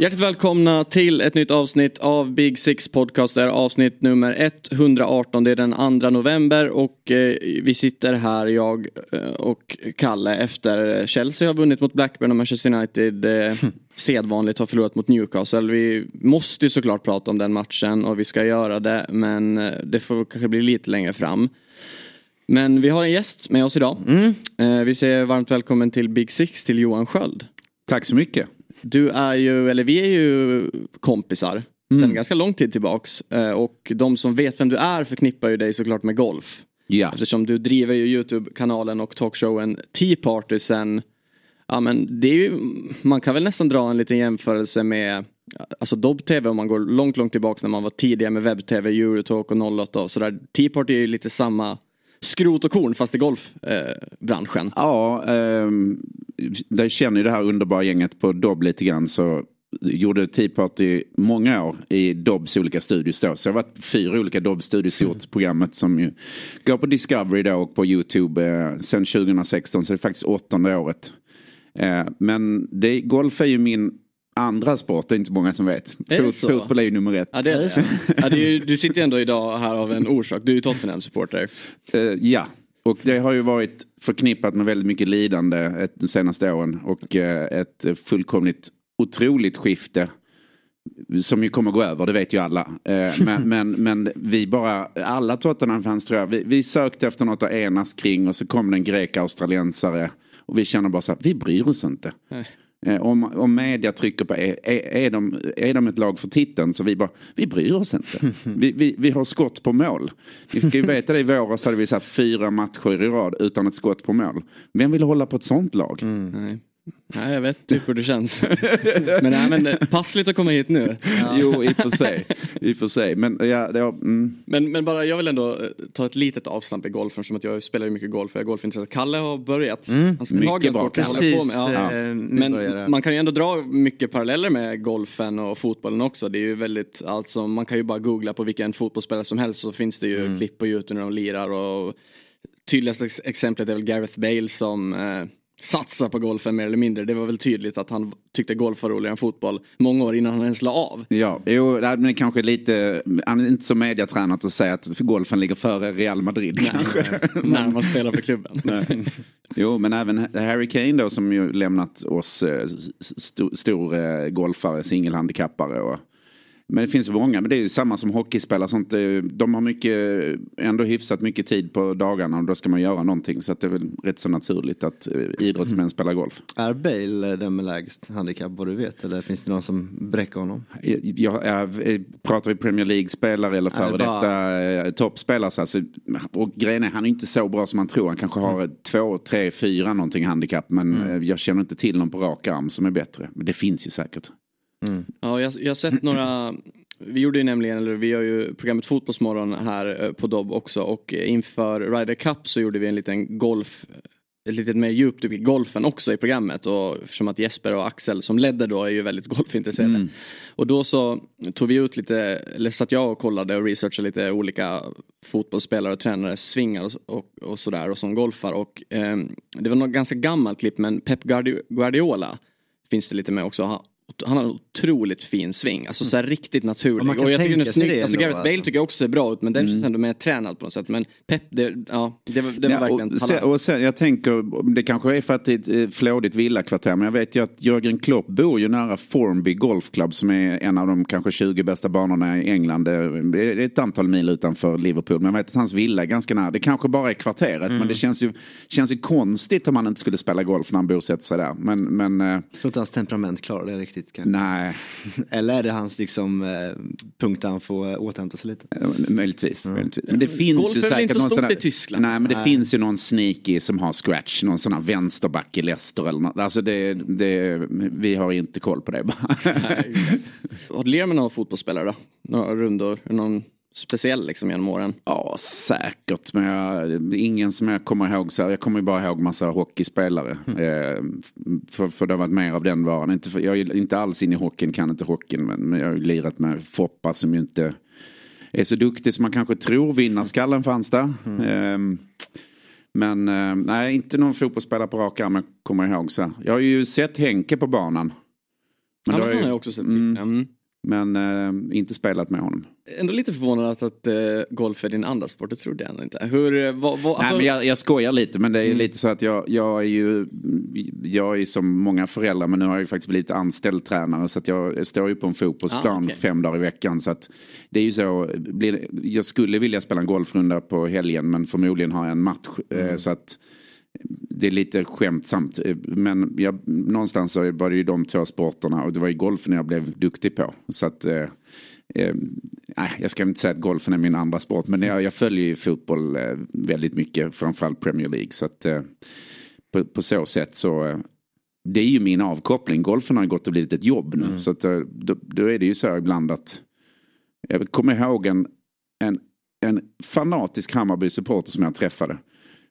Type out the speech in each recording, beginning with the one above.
Hjärtligt välkomna till ett nytt avsnitt av Big Six Podcast. Det är avsnitt nummer 118. Det är den 2 november och eh, vi sitter här, jag eh, och Kalle, efter Chelsea har vunnit mot Blackburn och Manchester United eh, sedvanligt har förlorat mot Newcastle. Vi måste ju såklart prata om den matchen och vi ska göra det, men eh, det får kanske bli lite längre fram. Men vi har en gäst med oss idag. Eh, vi säger varmt välkommen till Big Six till Johan Sköld. Tack så mycket. Du är ju, eller vi är ju kompisar Mm. sen ganska lång tid tillbaks. Eh, Och de som vet vem du är förknippar ju dig såklart med golf. Ja. Eftersom du driver ju YouTube-kanalen och talkshowen Tea Party sen, ja men det är ju, man kan väl nästan dra en liten jämförelse med Alltså Dobb-TV om man går långt, långt tillbaks när man var tidigare med webb-TV, Eurotalk och 08 och sådär. Tea Party är ju lite samma skrot och korn fast i golfbranschen. Eh. Ja, eh, jag känner ju det här underbara gänget på Dobb lite grann. Så gjorde Tea Party många år i Dobbs olika studios då. Så det har varit fyra olika Dobb-studios gjort programmet som ju går på Discovery då och på YouTube eh, sen 2016. Så det är faktiskt åttonde året. Eh, men det, golf är ju min andra sport, det är inte så många som vet. Är Fot, fotboll är ju nummer ett. Ja, det är det. Ja, det är ju, du sitter ju ändå idag här av en orsak. Du är Tottenham-supporter. Eh, ja, och det har ju varit förknippat med väldigt mycket lidande ett, de senaste åren. Och eh, ett fullkomligt otroligt skifte. Som ju kommer gå över, det vet ju alla. Eh, men, men, men vi bara, alla Tottenham-fans tror jag, vi, vi sökte efter något att enas kring och så kom det en grek-australiensare. Och vi känner bara så här, vi bryr oss inte. Nej. Eh, Om, om media trycker på, är, är, de, är de ett lag för titeln? Så vi bara, vi bryr oss inte. Vi, vi, vi har skott på mål. Ni ska ju veta det, i våras hade vi så fyra matcher i rad utan ett skott på mål. Vem vill hålla på ett sånt lag? Nej. Nej, jag vet typ hur det känns. men nej, men eh, passligt att komma hit nu. Jo, i och för sig. I för sig. Men ja, det mm. Men, men bara, jag vill ändå eh, ta ett litet avstamp i golfen som att jag spelar ju mycket golf. Jag är golfintresserad. Kalle har börjat. Han ska Mycket ta ganska bra, bort, håller Precis, på med. Ja. eh, börjar det. Men man kan ju ändå dra mycket paralleller med golfen och fotbollen också. Det är ju väldigt, alltså man kan ju bara googla på vilken fotbollsspelare som helst så finns det ju Mm. klipp på YouTube när de lirar och tydligaste ex- exemplet är väl Gareth Bale som eh, satsar på golfen mer eller mindre. Det var väl tydligt att han tyckte golf var roligare än fotboll många år innan han ens la av. Ja, jo, men kanske lite, han är inte så mediatränat att säga att golfen ligger före Real Madrid kanske. när man spelar för klubben. Jo, men även Harry Kane då som ju lämnat oss eh, st- stor eh, golfare, singelhandikappare. Och, men det finns många, men det är ju samma som hockeyspelare. Sånt, eh, de har mycket, ändå hyfsat mycket tid på dagarna och då ska man göra någonting. Så det är väl rätt så naturligt att eh, idrottsmän spelar golf. Är Bale den med lägst handikapp vad du vet? Eller finns det någon som bräcker honom? Jag, jag, jag, pratar vi Premier League-spelare eller före bara- detta eh, toppspelare. Så alltså, och grejen är, han är inte så bra som man tror. Han kanske har ett två, tre, fyra någonting handikapp. Men eh, jag känner inte till någon på rak arm som är bättre. Men det finns ju säkert. Ja, jag, jag har sett några vi gjorde ju nämligen, eller vi gör ju programmet Fotbollsmorgon här eh, på Dobb också. Och inför Ryder Cup så gjorde vi en liten golf ett litet mer djupdyk i golfen också i programmet. Och eftersom att Jesper och Axel som ledde då är ju väldigt golfintresserade. Och då så tog vi ut lite, eller satt jag och kollade och researchade lite olika fotbollsspelare och tränare svingar och, och, och sådär och som golfar. Och eh, det var något ganska gammalt klipp men Pep Guardi- Guardiola finns det lite med också. Han, har en otroligt fin sving, alltså så här riktigt naturlig. Ja, och jag tycker den är snygg. Alltså Gareth Bale alltså. tycker jag också ser bra ut men den känns ändå mer tränad på något sätt. Men Pep, det, ja, det var, det var Ja, verkligen och, sen, och sen, jag tänker, det kanske är för att det är ett eh, flådigt villakvarter, men jag vet ju att Jörgen Klopp bor ju nära Formby Golf Club som är en av de kanske 20 bästa banorna i England. Det är ett antal mil utanför Liverpool, men jag vet att hans villa är ganska nära. Det kanske bara är kvarteret, Mm. men det känns ju, känns ju konstigt om han inte skulle spela golf när han bosätter sig där. Men, men eh, Jag tror inte hans temperament klarar det riktigt. Riktigt kanske. Nej. Eller är det hans liksom, eh, punkt där han får eh, återhämta sig lite? Möjligtvis. möjligtvis. Men det finns Golf ju säkert inte så någon stort sån där- i Tyskland? Nej men det Nej. finns ju någon sneaky som har scratch. Någon sån här vänsterback i Leicester eller något. Alltså det, det, vi har inte koll på det bara. Har du lirat med några fotbollsspelare då? Några rundor? Någon speciell liksom genom åren? Ja, säkert. Men jag, ingen som jag kommer ihåg. Så här, jag kommer ju bara ihåg massa hockeyspelare. Eh, för, för det har varit mer av den varan. Inte, för, jag är inte alls inne i hockeyn, kan inte hockeyn. Men, men jag har ju lirat med Foppa som ju inte är så duktig som man kanske tror. Vinnarskallen fanns där. Eh, men eh, nej, inte någon fotbollsspelare på rak arm jag kommer ihåg. Så här. Jag har ju sett Henke på banan. Men ja, han ju- har jag också sett. Mm. Men eh, inte spelat med honom. Ändå lite förvånad att, att eh, golf är din andra sport, det trodde jag ändå inte. Hur, eh, vad, vad, Nej, alltså, men jag, jag skojar lite men det är Mm. lite så att jag, jag är ju Jag är som många föräldrar men nu har jag ju faktiskt blivit anställd tränare så att jag står ju på en fotbollsplan Ah, okej. fem dagar i veckan så att Det är ju så blir, Jag skulle vilja spela en golfrunda på helgen men förmodligen har jag en match Mm. eh, så att det är lite skämtsamt. eh, Men jag, någonstans så var det ju de två sporterna och det var ju golfen jag blev duktig på. Så att, eh, eh, jag ska inte säga att golfen är min andra sport. Men jag, jag följer ju fotboll eh, väldigt mycket. Framförallt Premier League. Så att eh, på, på så sätt så. Eh, det är ju min avkoppling. Golfen har gått och blivit ett jobb nu. Så att, då, då är det ju så ibland att. Jag kommer ihåg en, en, en fanatisk Hammarby-supporter som jag träffade.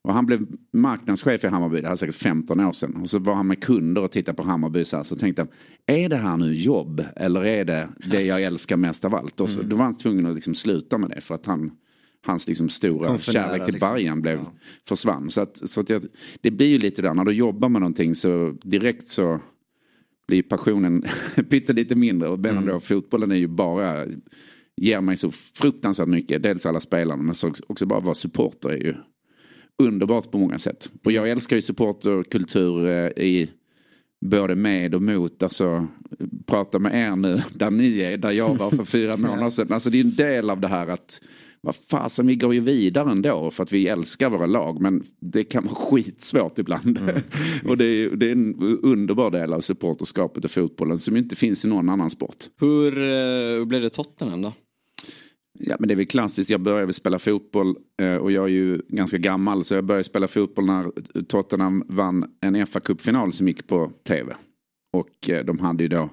Och han blev marknadschef i Hammarby, det här är säkert 15 år sedan. Och så var han med kunder och tittade på Hammarby så här. Så tänkte han, är det här nu jobb? Eller är det det jag älskar mest av allt? Och så, Då var han tvungen att liksom sluta med det. För att han, hans liksom stora kärlek till liksom. Bayern blev, Ja. försvann. Så, att, så att jag, det blir ju lite där, när du jobbar med någonting så direkt så blir passionen pyttelite mindre. Och medan då fotbollen är ju bara, ger mig så fruktansvärt mycket. Dels alla spelarna men så också bara vara supporter är ju underbart på många sätt. Och jag älskar ju supporterkultur eh, i både med och mot. Alltså prata med er nu där ni är, där jag var för fyra månader sedan. Alltså det är en del av det här att vad fasen, vi går ju vidare ändå för att vi älskar våra lag. Men det kan vara skitsvårt ibland. och det är, det är en underbar del av supporterskapet och fotbollen som inte finns i någon annan sport. hur, eh, hur blev det Tottenham då? Ja men det är väl klassiskt, jag började väl spela fotboll eh, och jag är ju ganska gammal så jag började spela fotboll när Tottenham vann en fa kuppfinal som gick på tv. Och eh, de hade ju då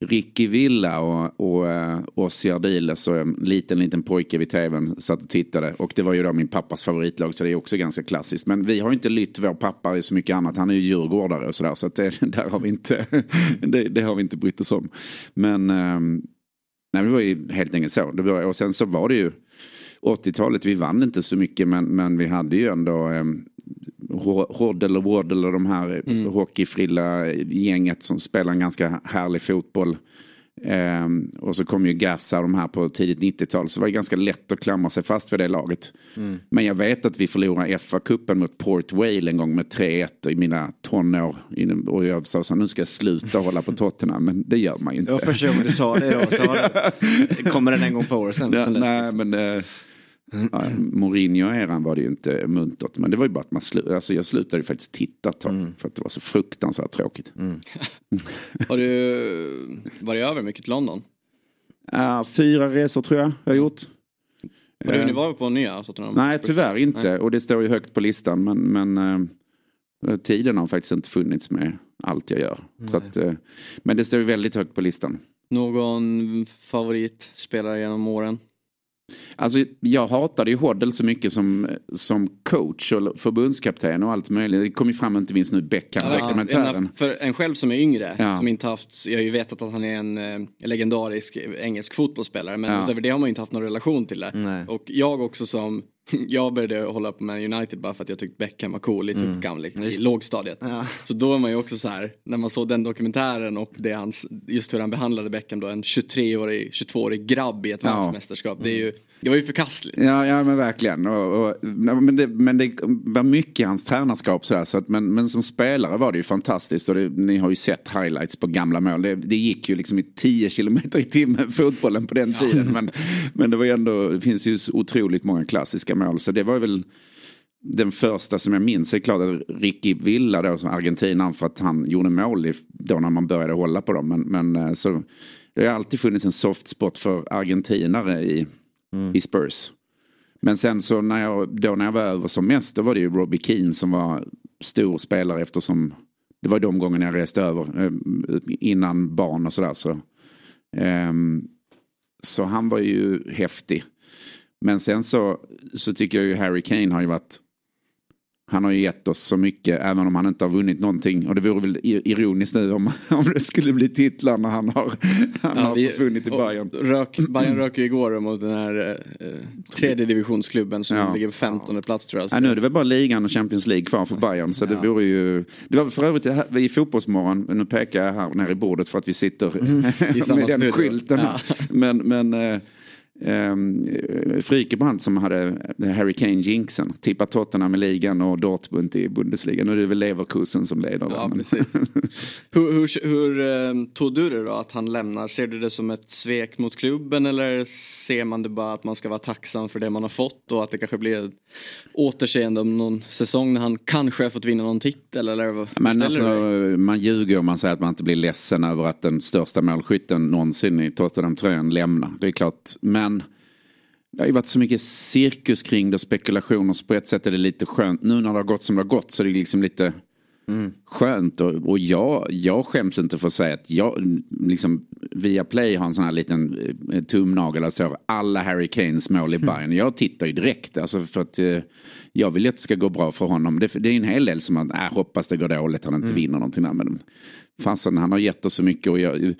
Ricky Villa och, och eh, Ossi Ardiles och en liten, liten pojke vid tvn satt och tittade. Och det var ju då min pappas favoritlag så det är också ganska klassiskt. Men vi har inte lytt vår pappa i så mycket annat. Han är ju djurgårdare och sådär. Så att det, där har vi inte, det, det har vi inte brytt oss om. Men ehm, Nej, det var ju helt enkelt så. Det var, och sen så var det ju 80-talet, vi vann inte så mycket men, men vi hade ju ändå um, Hoddle och Waddle och de här mm. hockeyfrilla gänget som spelar en ganska härlig fotboll. Ehm, och så kom ju Gassa de här på tidigt 90-tal så det var ganska lätt att klamra sig fast vid det laget. Men jag vet att vi förlorade FA-cupen mot Port Vale en gång med 3-1 i mina tonår. Och jag sa så här, nu ska jag sluta hålla på Tottenham men det gör man ju inte. Första gången du sa det. Så har det, kommer den en gång på år sen. Ja, sen dess, nej, liksom. men eh, ja, Mourinho-eran var det ju inte muntert. Men det var ju bara att man slu- alltså, jag slutade ju faktiskt titta ett tag. För att det var så fruktansvärt tråkigt. Har du varit över mycket till London? Ja, fyra resor tror jag jag har gjort. Har du Eh, hunnit vara på nya Tottenham? Nej, tyvärr inte. Och det står ju högt på listan. Men, men eh, tiden har faktiskt inte funnits med allt jag gör. Så att, eh, men det står ju väldigt högt på listan. Någon favoritspelare genom åren? Alltså, jag hatade ju Hoddle så mycket som, som coach och förbundskapten och allt möjligt. Det kom ju fram inte minst nu Beckham, Ja, för en själv som är yngre, Ja. som inte haft, jag har ju vetat att han är en eh, legendarisk engelsk fotbollsspelare men Ja. utöver det har man ju inte haft någon relation till det. Nej. Och jag också som, jag började hålla på Man United bara för att jag tyckte Beckham var cool i typ gammal, i lågstadiet. Ja. Så då var man ju också så här, när man såg den dokumentären och det hans, just hur han behandlade Beckham då, en 23-årig, 22-årig grabb i ett Ja. världsmästerskap. Det, är ju, det var ju förkastligt. Ja, ja men verkligen. Och, och, men, det, men det var mycket i hans tränarskap. Sådär, så att, men, men som spelare var det ju fantastiskt. Och det, ni har ju sett highlights på gamla mål. Det, det gick ju liksom i 10 kilometer i timmen fotbollen på den tiden. Men, men det var ju ändå, det finns ju otroligt många klassiska mål. Så det var väl den första som jag minns är klart att Ricky Villa då, som argentinaren för att han gjorde mål i, då när man började hålla på dem. Men, men eh, så, det har alltid funnits en soft spot för argentinare i, mm. i Spurs. Men sen så när jag, då när jag var över som mest då var det ju Robbie Keane som var stor spelare eftersom det var de gångerna jag reste över eh, innan barn och sådär. Så, um, så han var ju häftig. Men sen så, så tycker jag ju Harry Kane har ju varit han har ju gett oss så mycket även om han inte har vunnit någonting. Och det vore väl ironiskt nu om, om det skulle bli titlar när han har, han ja, har vi, försvunnit i Bayern. Rök, Bayern rök ju igår mot den här eh, tredje divisionsklubben som ja. ligger på 15 plats tror jag. Ja, nu är det väl bara ligan och Champions League kvar för Bayern. Så det vore ju... Det var för övrigt i Fotbollsmorgon, nu pekar jag här nere i bordet för att vi sitter mm, med den skylten. Men, men eh, Um, Frykebrand som hade Harry Kane-jinxen. Tippar Tottenham i ligan och Dortmund i Bundesliga. Nu är det väl Leverkusen som leder. Ja, hur hur, hur um, tog du det då att han lämnar? Ser du det som ett svek mot klubben eller ser man det bara att man ska vara tacksam för det man har fått och att det kanske blir ett återseende om någon säsong när han kanske har fått vinna någon titel? Eller Men alltså, man ljuger om man säger att man inte blir ledsen över att den största målskytten någonsin i Tottenham-tröjan lämnar. Det är klart. Men men det har ju varit så mycket cirkus kring det, spekulationer. Så på ett sätt är det lite skönt. Nu när det har gått som det har gått så är det liksom lite mm. skönt. Och, och jag, jag skäms inte för att säga att jag, liksom, via Play har en sån här liten eh, tumnagel där står alla Harry Kanes mål i Bayern. Mm. Jag tittar ju direkt. Alltså för att eh, jag vill att det ska gå bra för honom. Det, det är en hel del som man äh, hoppas det går dåligt, han inte mm. vinner någonting. Men fasen, han har gett oss så mycket. Och jag,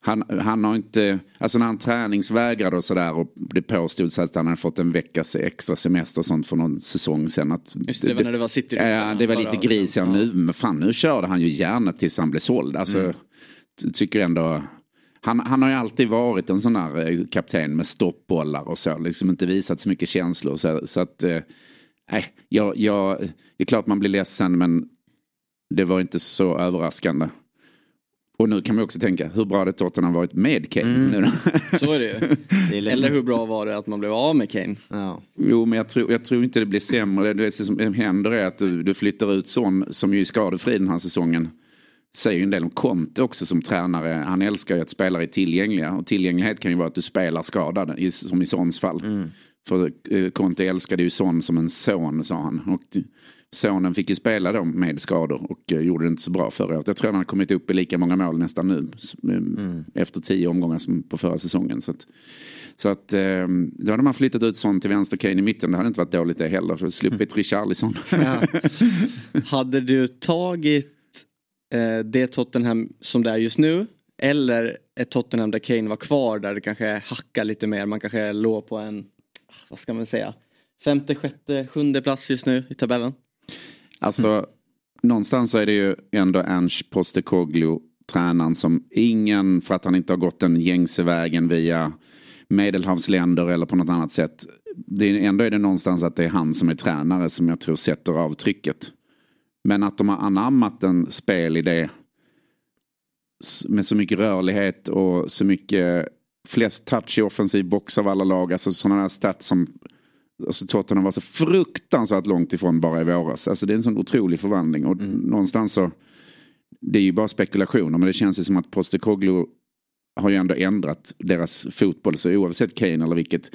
han, han har inte, alltså när han träningsvägrade och sådär och det påstods att han hade fått en veckas extra semester och sånt för någon säsong sen. Att Just det, det, när det var City. Ja, det var lite gris. Ja, nu, men fan, nu körde han ju gärna tills han blev såld. Alltså, mm. tycker ändå, han, han har ju alltid varit en sån här eh, kapten med stoppbollar och så. Liksom inte visat så mycket känslor. Så, så att, nej, jag, jag, det är klart man blir ledsen men det var inte så överraskande. Och nu kan man också tänka, hur bra hade Tottenham varit med Kane? Mm. Så är det ju. Det är Eller hur bra var det att man blev av med Kane? Ja. Jo, men jag tror, jag tror inte det blir sämre. Det, det som händer är att du, du flyttar ut Son, som ju är skadefri den här säsongen. Säger ju en del om Conte också som tränare. Han älskar ju att spelare är tillgängliga. Och tillgänglighet kan ju vara att du spelar skadad, som i Sons fall. Mm. För eh, Conte älskade ju Son som en son, sa han. Och Sonen fick ju spela då med skador och eh, gjorde det inte så bra förra året. Jag tror han har kommit upp i lika många mål nästan nu. Eh, mm. Efter tio omgångar som på förra säsongen. Så att, så att eh, då hade man flyttat ut sån till vänster, Kane i mitten. Det hade inte varit dåligt det heller. Så sluppit mm. Richarlison. Ja. hade du tagit eh, det Tottenham som det är just nu? Eller ett Tottenham där Kane var kvar där det kanske hackar lite mer. Man kanske låg på en, vad ska man säga, femte, sjätte, sjunde plats just nu i tabellen. Alltså, mm. någonstans så är det ju ändå Ernst Postecoglou, tränaren som ingen, för att han inte har gått den gängse vägen via medelhavsländer eller på något annat sätt. Det är, ändå är det någonstans att det är han som är tränare som jag tror sätter av trycket. Men att de har anammat en spelidé med så mycket rörlighet och så mycket flest touch i offensiv box av alla lag. Alltså sådana här stats som Alltså Tottenham var så fruktansvärt långt ifrån bara i våras. Alltså det är en sån otrolig förvandling. Och mm. någonstans så, det är ju bara spekulationer men det känns ju som att Postecoglou har ju ändå ändrat deras fotboll. Så oavsett Kane eller vilket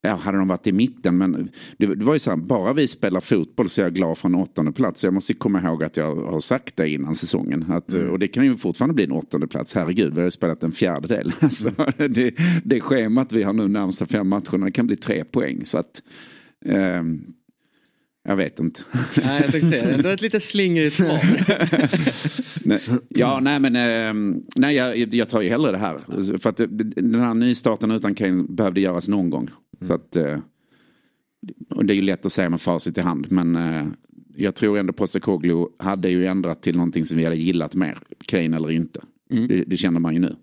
Ja, hade de varit i mitten. Men det, det var ju så här, bara vi spelar fotboll så är jag glad för en åttonde plats. Jag måste komma ihåg att jag har sagt det innan säsongen. Att, mm. Och det kan ju fortfarande bli en åttonde plats. Herregud, vi har ju spelat en fjärdedel. Alltså, mm. det, det schemat vi har nu närmsta fem matcherna kan bli tre poäng. Så att, eh, jag vet inte. Nej, jag tänkte säga det. är ett lite slingrigt svar. nej, ja, nej men eh, nej, jag, jag tar ju hellre det här. För att den här nystarten utan Kane behövde göras någon gång. Så att, eh, och det är ju lätt att säga med facit i hand. Men eh, jag tror ändå Postecoglou hade ju ändrat till någonting som vi hade gillat mer. Kane eller inte. Mm. Det, det känner man ju nu.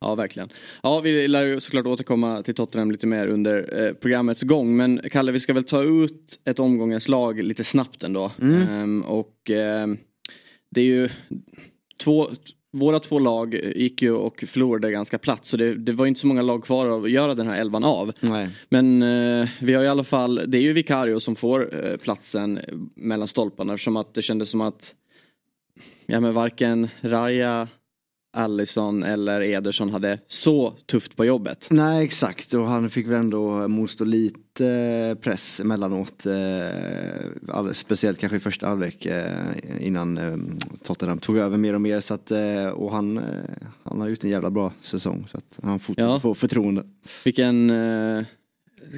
Ja, verkligen. Ja, vi lär ju såklart återkomma till Tottenham lite mer under eh, programmets gång. Men Kalle, vi ska väl ta ut ett omgångens lag lite snabbt ändå. Mm. Ehm, och eh, det är ju två, våra två lag gick ju och förlorade ganska platt så det, det var inte så många lag kvar att göra den här elvan av. Nej. Men eh, vi har i alla fall, det är ju Vicario som får eh, platsen mellan stolparna eftersom att det kändes som att ja men varken Raja Allison eller Ederson hade så tufft på jobbet. Nej exakt och han fick väl ändå motstå lite press emellanåt. Eh, speciellt kanske i första halvlek eh, innan eh, Tottenham tog över mer och mer. Så att, eh, och han, eh, han har gjort en jävla bra säsong så att han fortsätter ja. få förtroende. Vilken, eh,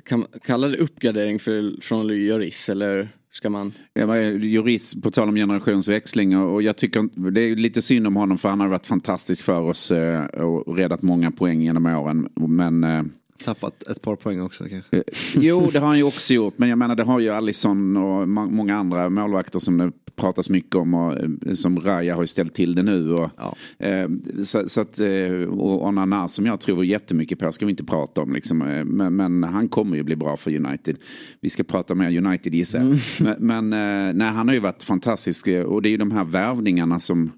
kan man kalla det uppgradering för, från Lloris eller Ska man? Jag var jurist på tal om generationsväxling och jag tycker det är lite synd om honom för han har varit fantastisk för oss eh, och räddat många poäng genom åren. Men eh, Tappat ett par poäng också kanske? Eh, jo, det har han ju också gjort. Men jag menar, det har ju Allison och många andra målvakter som det pratas mycket om. Och som Raja har ju ställt till det nu. Och, ja. så, så, att, och Onana som jag tror jättemycket på ska vi inte prata om. Liksom. Men, men, han kommer ju bli bra för United. Vi ska prata mer United gissar mm. Men, men nej, han har ju varit fantastisk. Och det är ju de här värvningarna som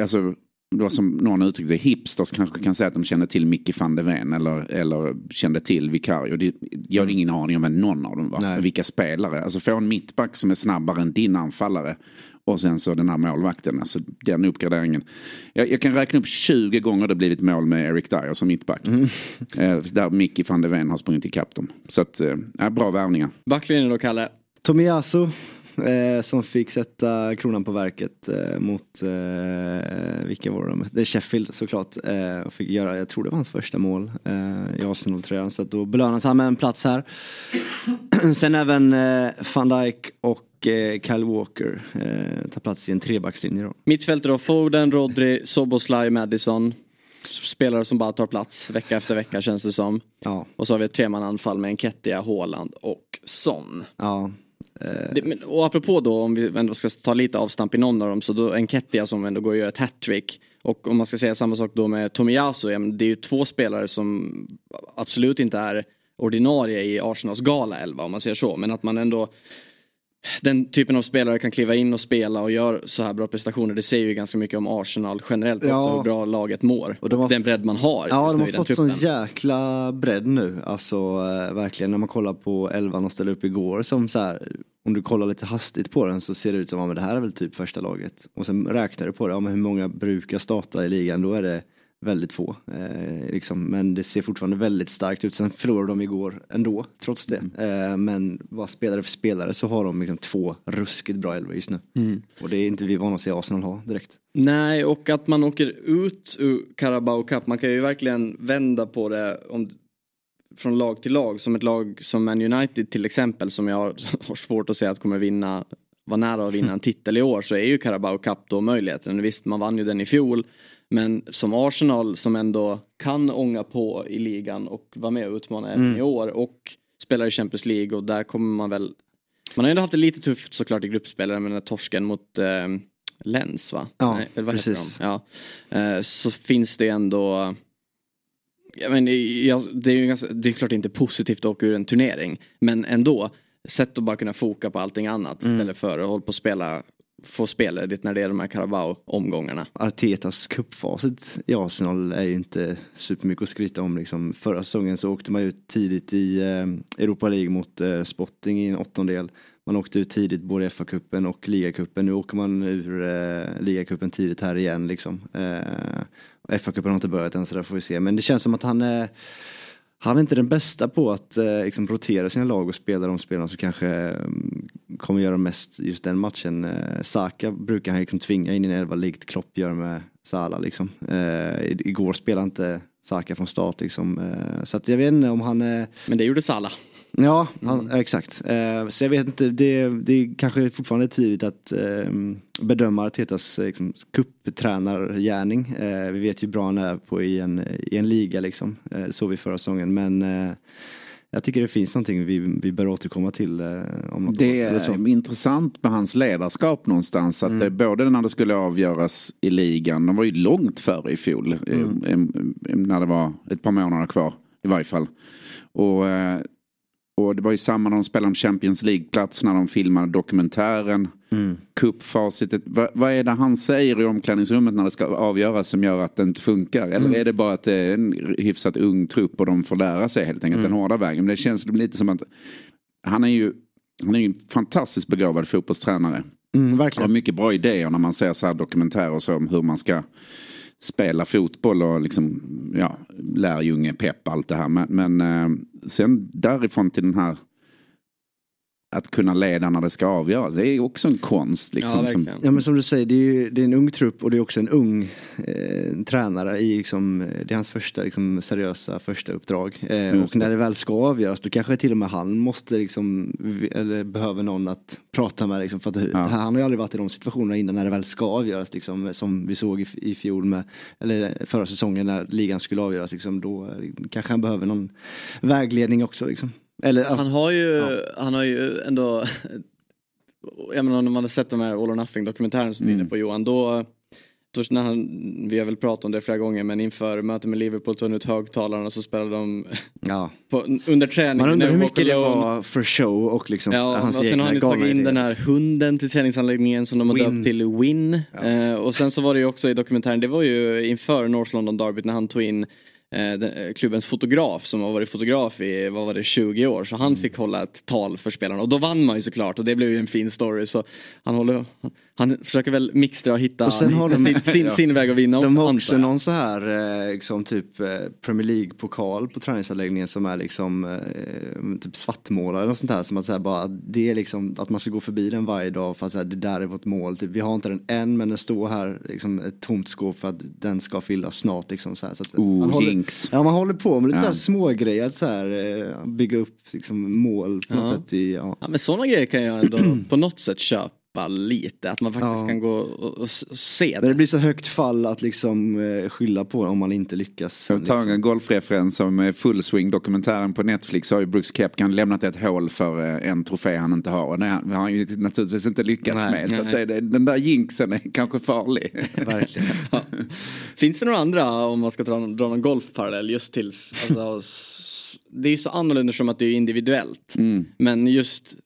Alltså, då som någon uttryckte det, hipsters kanske kan säga att de kände till Micke van de Ven eller, eller kände till Vicario. Det, jag har mm. ingen aning om vem någon av dem var. Nej. Vilka spelare. Alltså få en mittback som är snabbare än din anfallare. Och sen så den här målvakten, alltså den uppgraderingen. Jag, jag kan räkna upp 20 gånger det blivit mål med Eric Dyer som mittback. Mm. Eh, där Micke van de Ven har sprungit ikapp dem. Så att, eh, bra värvningar. Backlinjen då, Kalle? Tomiyasu Eh, som fick sätta kronan på verket eh, mot, eh, vilka var de? Det är Sheffield såklart. Eh, och fick göra, jag tror det var hans första mål eh, i Arsenal-tröjan. Så då belönas han med en plats här. Sen även eh, van Dijk och eh, Kyle Walker eh, tar plats i en trebackslinje då. Mittfältare då, Foden, Rodri, Soboslaj, Madison. Spelare som bara tar plats vecka efter vecka känns det som. Ja. Och så har vi ett tremananfall med Enketia, Haaland och Son. Ja. Eh, det, men, och apropå då om vi ändå ska ta lite avstamp i någon av dem så då Enketia som ändå går och gör ett hattrick. Och om man ska säga samma sak då med Tomiyasu, ja, det är ju två spelare som absolut inte är ordinarie i Arsenals gala 11 om man säger så. Men att man ändå den typen av spelare kan kliva in och spela och gör så här bra prestationer. Det säger ju ganska mycket om Arsenal generellt ja. också, hur bra laget mår. Och, de har, den bredd man har. Ja, de har fått sån jäkla bredd nu. Alltså äh, verkligen när man kollar på elvan och ställer upp igår som så här, om du kollar lite hastigt på den så ser det ut som att ja, det här är väl typ första laget. Och sen räknar du på det, ja, men hur många brukar starta i ligan? Då är det väldigt få. Eh, liksom. Men det ser fortfarande väldigt starkt ut. Sen förlorade de igår ändå, trots det. Mm. Eh, men vad spelare för spelare så har de liksom två ruskigt bra elvor just nu. Mm. Och det är inte vi vana att se Arsenal ha direkt. Nej, och att man åker ut ur Carabao Cup, man kan ju verkligen vända på det om, från lag till lag. Som ett lag som Man United till exempel, som jag har, svårt att säga att kommer vinna var nära att vinna en titel i år så är ju Carabao Cup då möjligheten. Visst, man vann ju den i fjol. Men som Arsenal som ändå kan ånga på i ligan och vara med och utmana även mm. i år och spelar i Champions League och där kommer man väl man har ändå haft det lite tufft såklart i gruppspelare med den här torsken mot eh, Lens va? Ja, Nej, precis. Ja. Eh, så finns det ändå jag men, jag, det, är ju ganska, det är klart inte positivt att åka ur en turnering men ändå sätt att bara kunna foka på allting annat mm. istället för att hålla på och spela få spelledigt när det är de här Carabao-omgångarna. Artetas cupfacit i Arsenal är ju inte supermycket att skryta om. Liksom. Förra säsongen så åkte man ut tidigt i eh, Europa League mot eh, Sporting i en åttondel. Man åkte ut tidigt både i FA-cupen och ligacupen. Nu åker man ur eh, ligacupen tidigt här igen liksom. Eh, FA-cupen har inte börjat än så där får vi se. Men det känns som att han är han är inte den bästa på att eh, liksom, rotera sina lag och spela de spelarna som kanske eh, kommer göra mest just den matchen. Eh, Saka brukar han liksom tvinga in i en elva likt Klopp gör med Salah liksom. Eh, igår spelade inte Saka från start liksom. Eh, så att jag vet inte om han... Eh, Men det gjorde Salah. Ja, han, mm. exakt. Eh, så jag vet inte, det, det är kanske fortfarande tidigt att eh, bedöma Artetas eh, liksom, kupptränargärning. Eh, vi vet ju bra han är på i en, i en liga liksom. Eh, det såg vi förra säsongen. Men eh, jag tycker det finns någonting vi, vi bör återkomma till. Eh, om något det är intressant med hans ledarskap någonstans. Att mm. det, både när det skulle avgöras i ligan, de var ju långt före i fjol. Mm. när det var ett par månader kvar i varje fall. Och Och det var ju samma när de spelade om Champions League-plats när de filmade dokumentären. Mm. Cupfacitet. Va, vad är det han säger i omklädningsrummet när det ska avgöras som gör att det inte funkar? Eller mm. är det bara att det är en hyfsat ung trupp och de får lära sig helt enkelt mm. den hårda vägen? Men det känns lite som att han är ju han är ju en fantastiskt begåvad fotbollstränare. Mm, verkligen. Har mycket bra idéer när man ser så här dokumentärer så om hur man ska spela fotboll och liksom, ja, lärjunge, pepp, allt det här. Men, men eh, sen därifrån till den här att kunna leda när det ska avgöras. Det är också en konst. Liksom, ja, som... ja men som du säger, det är, ju, det är en ung trupp och det är också en ung eh, tränare i liksom, det är hans första liksom, seriösa första uppdrag. Eh, och när det väl ska avgöras då kanske till och med han måste liksom, eller behöver någon att prata med. Liksom, för att, ja. Han har ju aldrig varit i de situationerna innan när det väl ska avgöras. Liksom, som vi såg i, i fjol med, eller förra säsongen när ligan skulle avgöras. Liksom, då eh, kanske han behöver någon vägledning också. Liksom. Eller, han, har ju, ja. han har ju ändå, jag menar om man har sett de här All or Nothing dokumentären som mm. du är inne mm. på Johan, då när han, vi har väl pratat om det flera gånger men inför mötet med Liverpool tog han ut högtalarna och så spelade de ja. på, under träningen. Man undrar hur mycket det var för show och liksom ja, hans och sen har han tagit in den här hunden till träningsanläggningen som de har döpt till Win. Ja. Eh, och sen så var det ju också i dokumentären, det var ju inför North London Derby när han tog in Eh, eh, klubbens fotograf som har varit fotograf i vad var det, 20 år. Så han mm. fick hålla ett tal för spelarna och då vann man ju såklart och det blev ju en fin story. Så han, håller, han försöker väl mixtra och hitta och sen har de, sin, sin, ja. sin, väg att vinna. De har också någon så här eh, liksom, typ Premier League-pokal på träningsanläggningen som är liksom typ svartmålad eller sånt här. Som att, så här, bara, det är liksom att man ska gå förbi den varje dag för att så här, det där är vårt mål. Typ, vi har inte den än men den står här liksom, ett tomt skåp för att den ska fyllas snart. Liksom, så här, så att oh, håller, Jinx. Ja man håller på med lite ja. små grejer så här, eh, bygga upp liksom, mål på något sätt. I, ja. ja men sådana grejer kan jag ändå på något sätt köpa lite. Att man faktiskt ja. kan gå och, och se det. det blir så högt fall att liksom eh, skylla på om man inte lyckas. Jag tar liksom. en golfreferens som full swing dokumentären på Netflix har ju Brooks Kepkan lämnat ett hål för eh, en trofé han inte har. Och det har han ju naturligtvis inte lyckats nej, med. Så det, den där jinxen är kanske farlig. Verkligen. ja. Finns det några andra om man ska dra, dra någon golfparallell just tills alltså, det är så annorlunda som att det är individuellt. Mm. Men just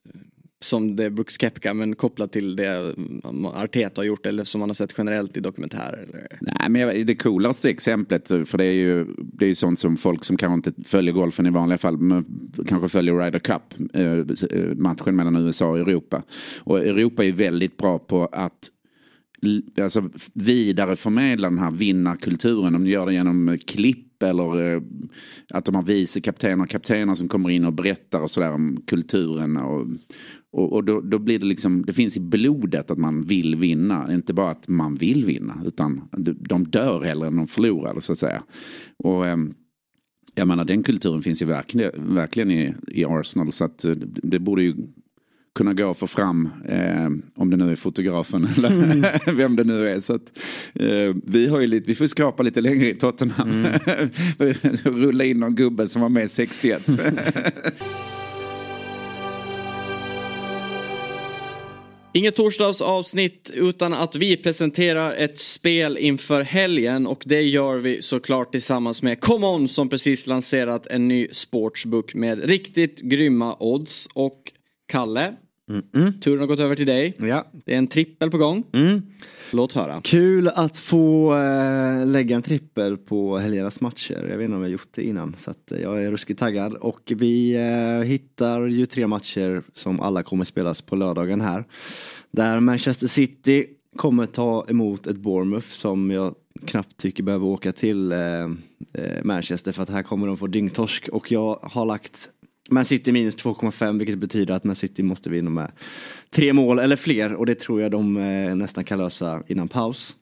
som det är Brooks Kepka men kopplat till det Arteta har gjort eller som man har sett generellt i dokumentärer? Nej men det coolaste exemplet för det är ju det är ju sånt som folk som kanske inte följer golfen i vanliga fall kanske följer Ryder Cup eh, matchen mellan USA och Europa. Och Europa är väldigt bra på att alltså, vidareförmedla den här vinnarkulturen. De gör det genom klipp eller eh, att de har vice kaptener och kaptener som kommer in och berättar och sådär om kulturen. Och, och, och då, då, blir det liksom, det finns i blodet att man vill vinna. Inte bara att man vill vinna utan de dör hellre än de förlorar så att säga. Och ehm, jag menar den kulturen finns ju verkligen, verkligen i, i Arsenal så att det, det borde ju kunna gå och få fram, eh, om det nu är fotografen eller mm. vem det nu är. Så att, eh, vi, har ju lite, vi får skrapa lite längre i Tottenham. Mm. Rulla in någon gubbe som var med 61. Inget torsdagsavsnitt utan att vi presenterar ett spel inför helgen och det gör vi såklart tillsammans med ComeOn som precis lanserat en ny sportsbook med riktigt grymma odds och Kalle, Mm -mm. Turen har gått över till dig. Ja. Det är en trippel på gång. Mm. Låt höra. Kul att få eh, lägga en trippel på helgernas matcher. Jag vet inte om jag gjort det innan. Så att, eh, jag är ruskigt taggad. Och vi eh, hittar ju tre matcher som alla kommer spelas på lördagen här. Där Manchester City kommer ta emot ett Bournemouth som jag knappt tycker behöver åka till eh, eh, Manchester för att här kommer de få dyngtorsk. Och jag har lagt man City minus 2,5 vilket betyder att Man City måste vinna med tre mål eller fler och det tror jag de eh, nästan kan lösa innan paus.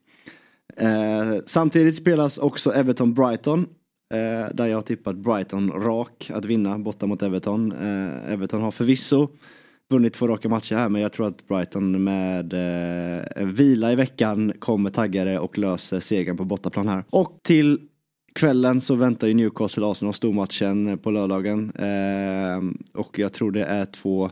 Eh, samtidigt spelas också Everton-Brighton eh, där jag har tippat Brighton rak att vinna borta mot Everton. Eh, Everton har förvisso vunnit två raka matcher här men jag tror att Brighton med eh, en vila i veckan kommer taggare och löser segern på bortaplan här. Och till kvällen så väntar ju Newcastle Arsenal stormatchen eh, på lördagen. Eh, och jag tror det är två,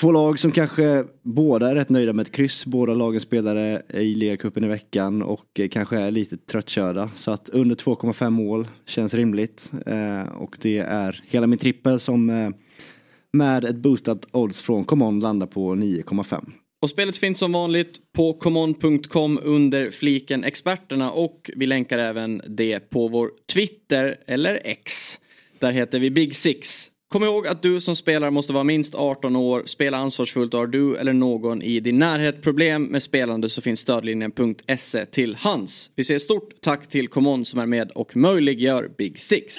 två lag som kanske båda är rätt nöjda med ett kryss. Båda lagen spelade i ligacupen i veckan och eh, kanske är lite tröttkörda. Så att under 2,5 mål känns rimligt. Eh, och det är hela min trippel som eh, med ett boostat odds från Common landar på 9,5. Och spelet finns som vanligt på common.com under fliken experterna och vi länkar även det på vår Twitter eller X. Där heter vi Big Six. Kom ihåg att du som spelare måste vara minst 18 år, spela ansvarsfullt och har du eller någon i din närhet problem med spelande så finns stödlinjen.se till hands. Vi säger stort tack till Common som är med och möjliggör Big Six.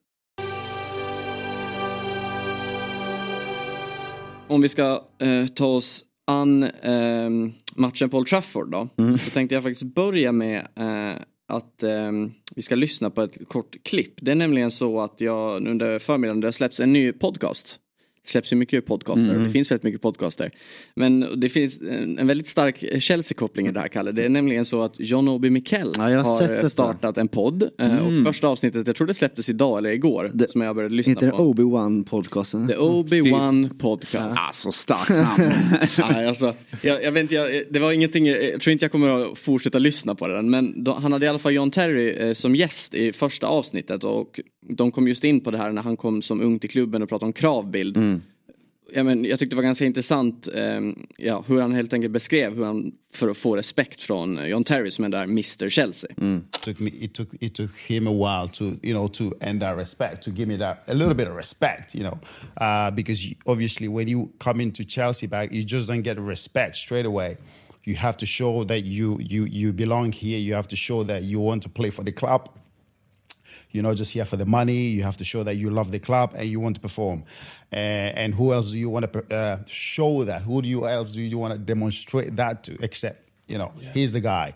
Om vi ska eh, ta oss an eh, matchen på Old Trafford då. Så tänkte jag faktiskt börja med eh, att eh, vi ska lyssna på ett kort klipp. Det är nämligen så att jag under förmiddagen det har släppts en ny podcast. Det släpps ju mycket podcaster, det finns väldigt mycket podcaster. Men det finns en, väldigt stark Chelsea-koppling i det här Kalle. Det är nämligen så att John Obi Mikel Ja, har detta. startat en podd. eh, Och första avsnitet, jag tror det släpptes idag eller igår, Det- som jag började lyssna Heter det på. Obi-Wan podcasten? The Obi-Wan Podcast. Alltså starkt namn. Nej, alltså, jag, jag vet inte, jag, det var ingenting, jag tror inte jag kommer att fortsätta lyssna på den. Men då, han hade i alla fall John Terry eh, som gäst i första avsnittet och de kom just in på det här när han kom som ung till klubben och pratade om kravbild. Ja, men, jag tyckte det var ganska intressant eh, ja, hur han helt enkelt beskrev hur han för att få respekt från eh, John Terry som är där Mr Chelsea. took me it took it took him a while to you know to end that respect to give me that a little bit of respect you know. Uh, because you, obviously when you come into Chelsea back you just don't get respect straight away. You have to show that you you you belong here. You have to show that you want to play for the club you're not just here for the money. You have to show that you love the club and you want to perform. Uh, and who else do you want to uh, show that? Who do you else do you want to demonstrate that to? Except you know, he's the guy.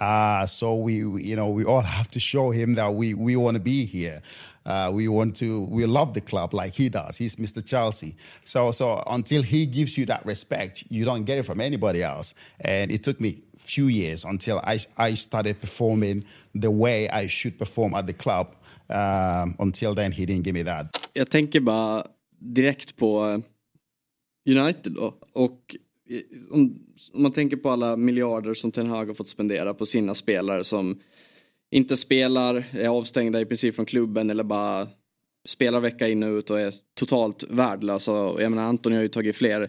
Uh, so we, we, you know, we all have to show him that we we want to be here. Uh, we want to, we love the club like he does. He's Mr. Chelsea. So so until he gives you that respect, you don't get it from anybody else. And it took me few years until I, I started performing the way I should perform at the club. Um, until then, he didn't give me that. Jag tänker bara direkt på eh, United då. Och eh, om, om man tänker på alla miljarder som Ten Hag har fått spendera på sina spelare som inte spelar, är avstängda i princip från klubben eller bara spelar vecka in och ut och är totalt värdelösa. Och Jag menar Anthony har ju tagit fler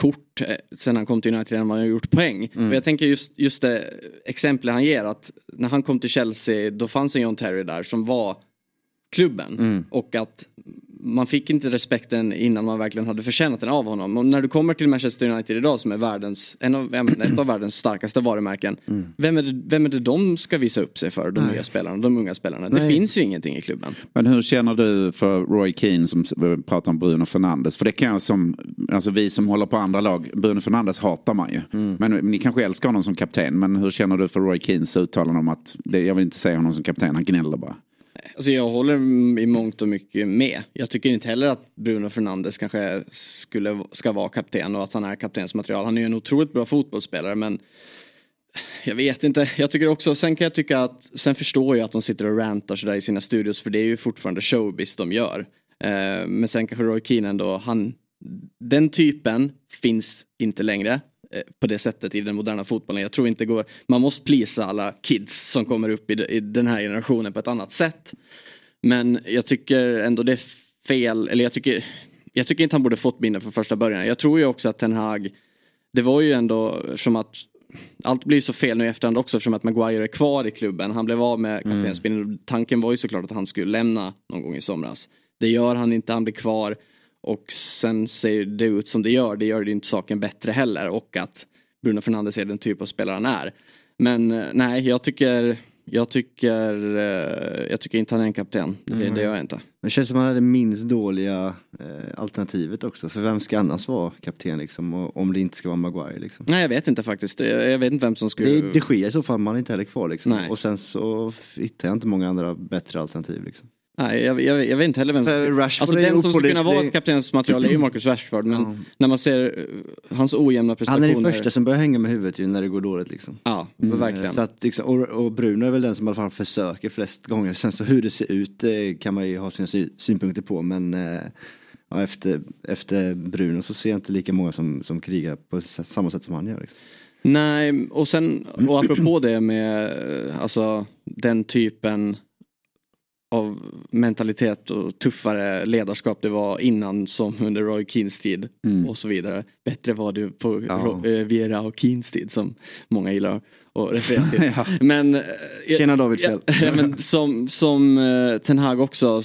kort eh, sen han kom till United än vad han gjort poäng. Och jag tänker just, just det exempel han ger att när han kom till Chelsea då fanns en John Terry där som var klubben. Och att man fick inte respekten innan man verkligen hade förtjänat den av honom. Och när du kommer till Manchester United idag som är världens, en av, ett av världens starkaste varumärken. Vem, är det, vem är det de ska visa upp sig för, de nya spelarna, de unga spelarna? Det Nej. finns ju ingenting i klubben. Men hur känner du för Roy Keane som s- pratar om Bruno Fernandes? För det kan jag som, alltså vi som håller på andra lag, Bruno Fernandes hatar man ju. Men ni kanske älskar honom som kapten, men hur känner du för Roy Keanes uttalande om att, det, jag vill inte säga honom som kapten, han gnäller bara. Alltså jag håller i mångt och mycket med. Jag tycker inte heller att Bruno Fernandes kanske skulle, ska vara kapten och att han är kaptensmaterial. Han är ju en otroligt bra fotbollsspelare men jag vet inte. Jag tycker också, sen kan jag tycka att, sen förstår jag att de sitter och rantar sådär i sina studios för det är ju fortfarande showbiz de gör. Eh, men sen kanske Roy Keane ändå, han, den typen finns inte längre på det sättet i den moderna fotbollen. Jag tror inte går, man måste plisa alla kids som kommer upp i, i den här generationen på ett annat sätt. Men jag tycker ändå det är fel, eller jag tycker, jag tycker inte han borde fått binden från första början. Jag tror ju också att Ten Hag, det var ju ändå som att allt blir så fel nu i efterhand också eftersom att Maguire är kvar i klubben. Han blev av med kaptensbindeln. Tanken var ju såklart att han skulle lämna någon gång i somras. Det gör han inte, han blir kvar. Och sen ser det ut som det gör, det gör det inte saken bättre heller. Och att Bruno Fernandes är den typ av spelare han är. Men eh, nej, jag tycker, jag tycker, eh, jag tycker inte han är en kapten. Det, det gör jag inte. Det känns som han hade minst dåliga eh, alternativet också. För vem ska annars vara kapten liksom? Om det inte ska vara Maguire liksom. Nej, jag vet inte faktiskt. Jag, vet inte vem som skulle... Det är de Gea i så fall, man är inte heller kvar liksom. Nej. Och sen så hittar jag inte många andra bättre alternativ liksom. Nej, jag, jag, jag vet inte heller vem som ska... Alltså den som skulle kunna vara ett kaptensmaterial är ju Marcus Rashford. Men Ja. när man ser eh, hans ojämna Han prestationer. är den första som börjar hänga med huvudet ju när det går dåligt liksom. Ja, Mm. verkligen. Så att, liksom, och, och Bruno är väl den som i alla fall försöker flest gånger. Sen så hur det ser ut eh, kan man ju ha sina sy- synpunkter på. Men eh, ja, efter, efter Bruno så ser jag inte lika många som, som krigar på samma sätt som han gör. Liksom. Nej, och sen och apropå det med eh, alltså den typen av mentalitet och tuffare ledarskap det var innan som under Roy Keens tid och så vidare. Bättre var det på Ja. Eh, Viera och Keens tid som många gillar att referera till. Men, eh, Tjena David Fjell. Ja, ja, men som, som uh, Ten Hag också,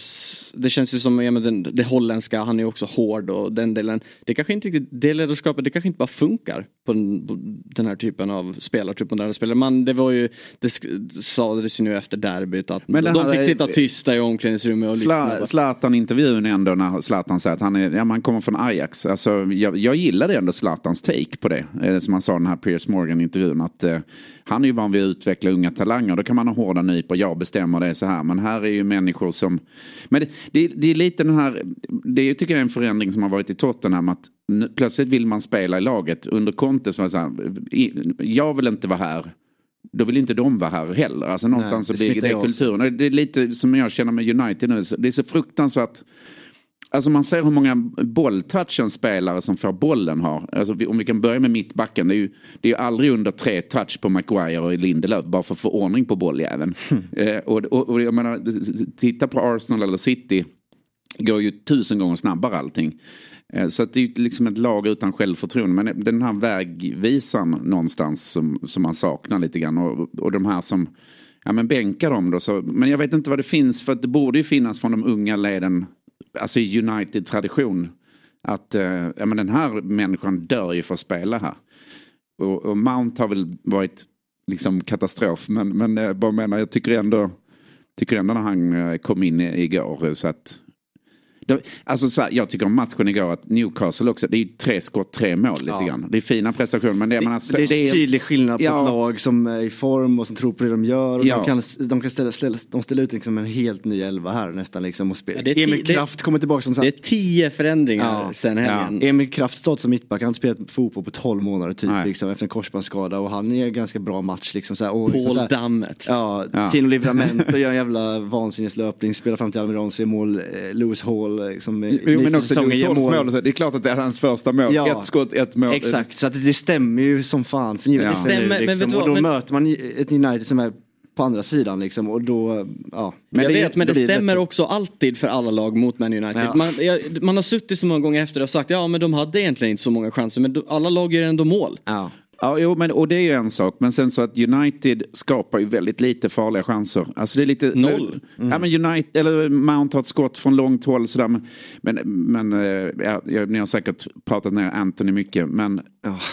det känns ju som ja, men den, det holländska, han är ju också hård och den delen. Det kanske inte riktigt, det ledarskapet, det kanske inte bara funkar på den, på den här typen av spelare, typ moderna spelare. Man, det var ju, det sades ju nu efter derbyt att Men de fick sitta tysta i omklädningsrummet och lyssna. Zlatan-intervjun ändå när Zlatan säger att han, är, ja, man kommer från Ajax. Alltså, jag, jag gillade ändå Zlatans take på det. Eh, som han sa i den här Piers Morgan-intervjun. Att, eh, han är ju van vid att utveckla unga talanger. Då kan man ha hårda nypor. Jag bestämmer det så här. Men här är ju människor som... Men det, det, det är lite den här... Det är, tycker jag är en förändring som har varit i Tottenham. Att nu, plötsligt vill man spela i laget. Under Conte så var det så här. Jag vill inte vara här. Då vill inte de vara här heller. Alltså någonstans det så blir det kulturen. Det är lite som jag känner med United nu. Det är så fruktansvärt. Alltså man ser hur många bolltouch en spelare som får bollen har. Alltså om vi kan börja med mittbacken. Det är ju, det är ju aldrig under tre touch på Maguire och Lindelöf. Bara för att få ordning på bolljäveln. Eh, och, och, och jag menar, titta på Arsenal eller City. Går ju tusen gånger snabbare allting. Eh, Så det är ju liksom ett lag utan självförtroende. Men den här vägvisaren någonstans som, som man saknar lite grann. Och, och de här som ja, men bänkar dem då. Så, men jag vet inte vad det finns. För att det borde ju finnas från de unga leden. Alltså i United-tradition. Att eh, ja, men den här människan dör ju för att spela här. Och, och Mount har väl varit liksom katastrof. Men, men eh, jag bara menar, jag tycker ändå, tycker ändå när han eh, kom in igår. Eh, så att, det, alltså så här, jag tycker om matchen igår att Newcastle också, det är ju tre skott, tre mål lite Ja. grann. Det är fina prestationer men det, men alltså, det är tydlig skillnad på Ja. ett lag som är i form och som tror på det de gör. Och Ja. De kan, de kan ställa, ställa, de ställer ut liksom en helt ny elva här nästan. Liksom, och spela. Ja, det är ti- Emil det- Kraft kommer tillbaka som Det sagt. är tio förändringar Ja. sen helgen. Emil Kraft stått som mittback, han har spelat fotboll på 12 månader typ liksom, efter en korsbandsskada och han är en ganska bra match liksom. Så här, och, liksom, Paul så här, Dammet. Ja, Ja. Tino Livramento gör en jävla vansinneslöpning, spelar fram till Almiron, så är mål, eh, Lewis Hall eh, liksom, eh, Jo, ny men också Halls mål. mål. Det är klart att det är hans första mål. Ja. Ett skott, ett mål. Exakt, så att det stämmer ju som fan för United Ja. Stämmer, men liksom, vet du och då men- möter man ett United som är på andra sidan liksom och då, ja. Men jag det- vet, men det det stämmer också alltid för alla lag mot Man United. Ja. Man, jag, man har suttit så många gånger efter och sagt ja men de hade egentligen inte så många chanser men alla lag gör ändå mål. Ja. Ja, jo, men, och det är ju en sak. Men sen så att United skapar ju väldigt lite farliga chanser. Alltså det är lite... Noll. Ja, men United, eller Mount har ett skott från långt håll sådär. Men, men, men eh, ja, jag- ni har säkert pratat ner Anthony mycket. Men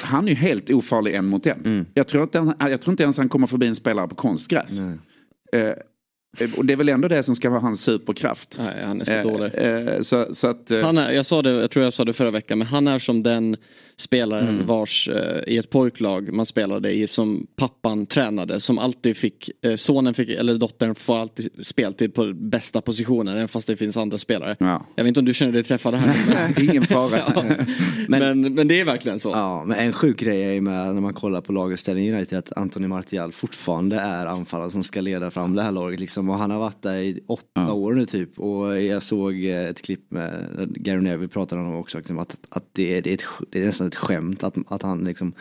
han är ju helt ofarlig en mot en. Jag, tror inte, han- jag tror inte ens han kommer förbi en spelare på konstgräs. Eh, och det är väl ändå det som ska vara hans superkraft. Nej, han är så Eh, dålig. eh, så, så att... eh, Han är, jag, sa det, jag tror jag sa det förra veckan, men han är som den spelaren Mm. vars eh, i ett pojklag man spelade i som pappan tränade. Som alltid fick, eh, sonen fick, eller dottern får alltid speltid på bästa positionen även fast det finns andra spelare. Ja. Jag vet inte om du känner dig träffad här. Ingen fara. ja. men, men det är verkligen så. Ja, men en sjuk grej är ju med när man kollar på laguppställningen i United att Anthony Martial fortfarande är anfallaren som ska leda fram det här laget liksom. Och han har varit där i åtta år nu typ. Och jag såg eh, ett klipp med Gary Neville pratade om också, liksom, att, att det, är, det, är ett, det är nästan ett skämt att, att han liksom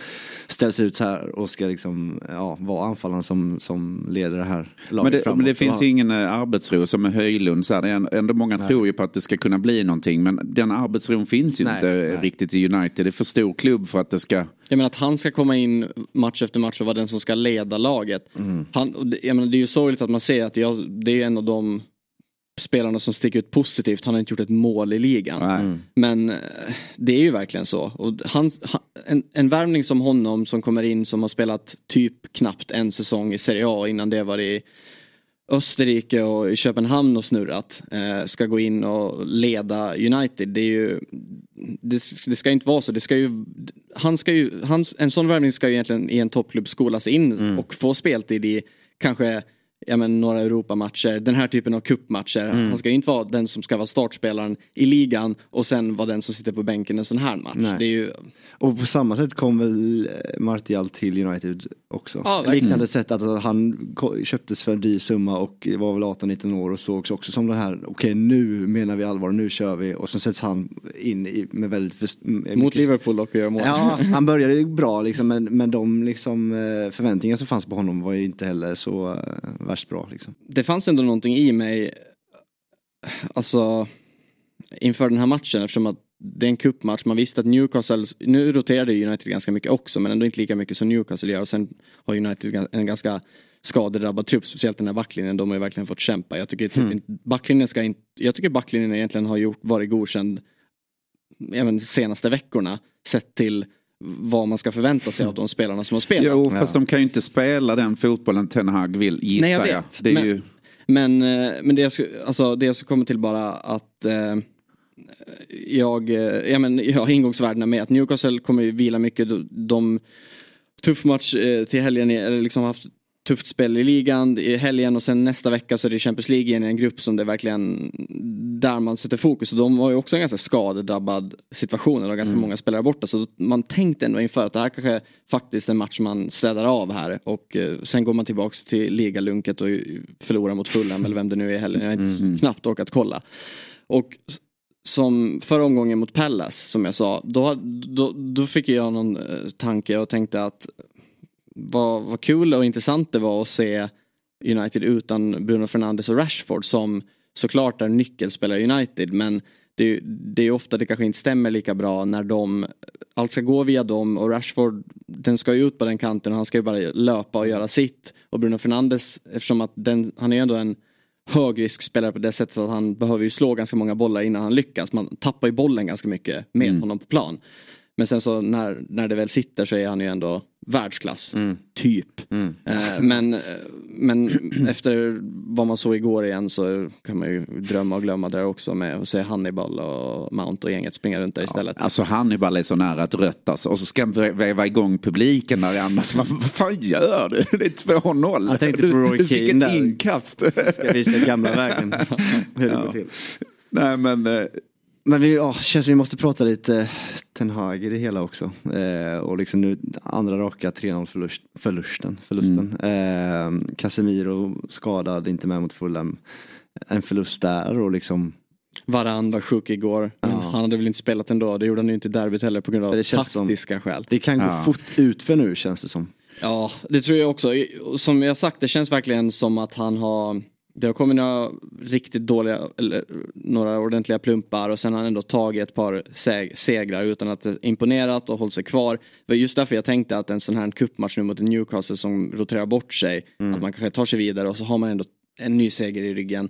ställs ut så här och ska liksom, ja, vara anfallaren som, som leder det här laget Men det, framåt. men det finns ju ingen eh, arbetsro som med Höjlund. Så här, är ändå många tror ju på att det ska kunna bli någonting. Men den arbetsron finns ju Nej, inte nej. riktigt i United. Det är för stor klubb för att det ska... Jag menar att han ska komma in match efter match och vara den som ska leda laget. Han, och det, jag menar, det är ju sorgligt att man ser att jag, det är en av de spelarna som sticker ut positivt. Han har inte gjort ett mål i ligan. Nej. Men eh, det är ju verkligen så. Och han, han, en, en värvning som honom som kommer in som har spelat typ knappt en säsong i Serie A innan det var i Österrike och Köpenhamn och snurrat. Eh, ska gå in och leda United. Det är ju det, det ska inte vara så. Det ska ju, han ska ju, hans, en sån värvning ska ju egentligen i en toppklubb skolas in och få speltid i kanske ja, men, några Europamatcher, den här typen av cupmatcher. Mm. Han ska ju inte vara den som ska vara startspelaren i ligan och sen vara den som sitter på bänken en sån här match. Nej. Det är ju, Och på samma sätt kom väl eh, Martial till United också. Ja. Liknande sätt att alltså, han köptes för en dyr summa och var väl 18-19 år och sågs också som den här, okej nu menar vi allvar, nu kör vi. Och sen sätts han in i, med väldigt... För, med mot mycket- Liverpool och göra mål. Ja, han började ju bra liksom, men, men de liksom, eh, förväntningar som fanns på honom var ju inte heller så uh, värst bra. Liksom. det fanns ändå någonting i mig, alltså inför den här matchen eftersom att det är en cupmatch, man visste att Newcastle, nu roterade United ganska mycket också men ändå inte lika mycket som Newcastle gör och sen har United en ganska skadedrabbad trupp, speciellt den här backlinjen, de har ju verkligen fått kämpa. Jag tycker, typ inte, backlinjen ska inte, jag tycker backlinjen egentligen har gjort, varit godkänd även de senaste veckorna sett till vad man ska förvänta sig av de spelarna som har spelat. Jo, fast de kan ju inte spela den fotbollen Ten Hag vill, gissar Nej, jag jag. vet. Det är Men- ju... Men, eh, men det, jag, alltså, det jag ska komma till bara att eh, jag, eh, ja, men, jag har ingångsvärdena med att Newcastle kommer ju vila mycket. De, de tuff match eh, till helgen, eller liksom haft tufft spel i ligan i helgen och sen nästa vecka så är det Champions League igen i en grupp som det är verkligen där man sätter fokus. Och de har ju också en ganska skadedrabbad situation och ganska många spelare borta. Så man tänkte ändå inför att det här kanske faktiskt är en match man städar av här. Och eh, sen går man tillbaks till ligalunket och förlorar mot Fulham eller vem det nu är i helgen. Jag har inte knappt orkat kolla. Och som förra omgången mot Pallas som jag sa, då, då, då fick jag någon eh, tanke och tänkte att vad, vad kul och intressant det var att se United utan Bruno Fernandes och Rashford som såklart är nyckelspelare i United men det är, det är ofta det kanske inte stämmer lika bra när de, allt ska gå via dem och Rashford den ska ju ut på den kanten och han ska ju bara löpa och göra sitt och Bruno Fernandes eftersom att den, han är ändå en högriskspelare på det sättet att han behöver ju slå ganska många bollar innan han lyckas. Man tappar ju bollen ganska mycket med honom på plan. Men sen så när, när det väl sitter så är han ju ändå världsklass. Typ. Eh, men, eh, men efter vad man såg igår igen så kan man ju drömma och glömma där också med att se Hannibal och Mount och gänget springa runt där istället. Alltså Hannibal är så nära ett rött alltså. Och så ska han vä- väva igång publiken där annars. Vad, vad fan gör du? Det är 2-0. Jag tänkte på Du- Roy Du fick Keane ett där. inkast. Ska visa gamla vägen. Hur det går till. Nej men. Men vi, ja, känns vi måste prata lite Ten Hag i det hela också. Eh, och liksom nu andra raka 3-0 förlust, förlusten. förlusten. Eh, Casemiro skadad, inte med mot Fulham. En förlust där och liksom. Varann var sjuk igår. Men han hade väl inte spelat ändå. Det gjorde han ju inte i derbyt heller på grund av Det känns som- taktiska skäl. Det kan gå Ja. fort ut för nu känns det som. Ja, det tror jag också. Som jag sagt, det känns verkligen som att han har det har kommit några riktigt dåliga, eller några ordentliga plumpar och sen har han ändå tagit ett par seg segrar utan att det imponerat och hållit sig kvar. Det var just därför jag tänkte att en sån här cupmatch nu mot Newcastle som roterar bort sig, att man kanske tar sig vidare och så har man ändå en ny seger i ryggen.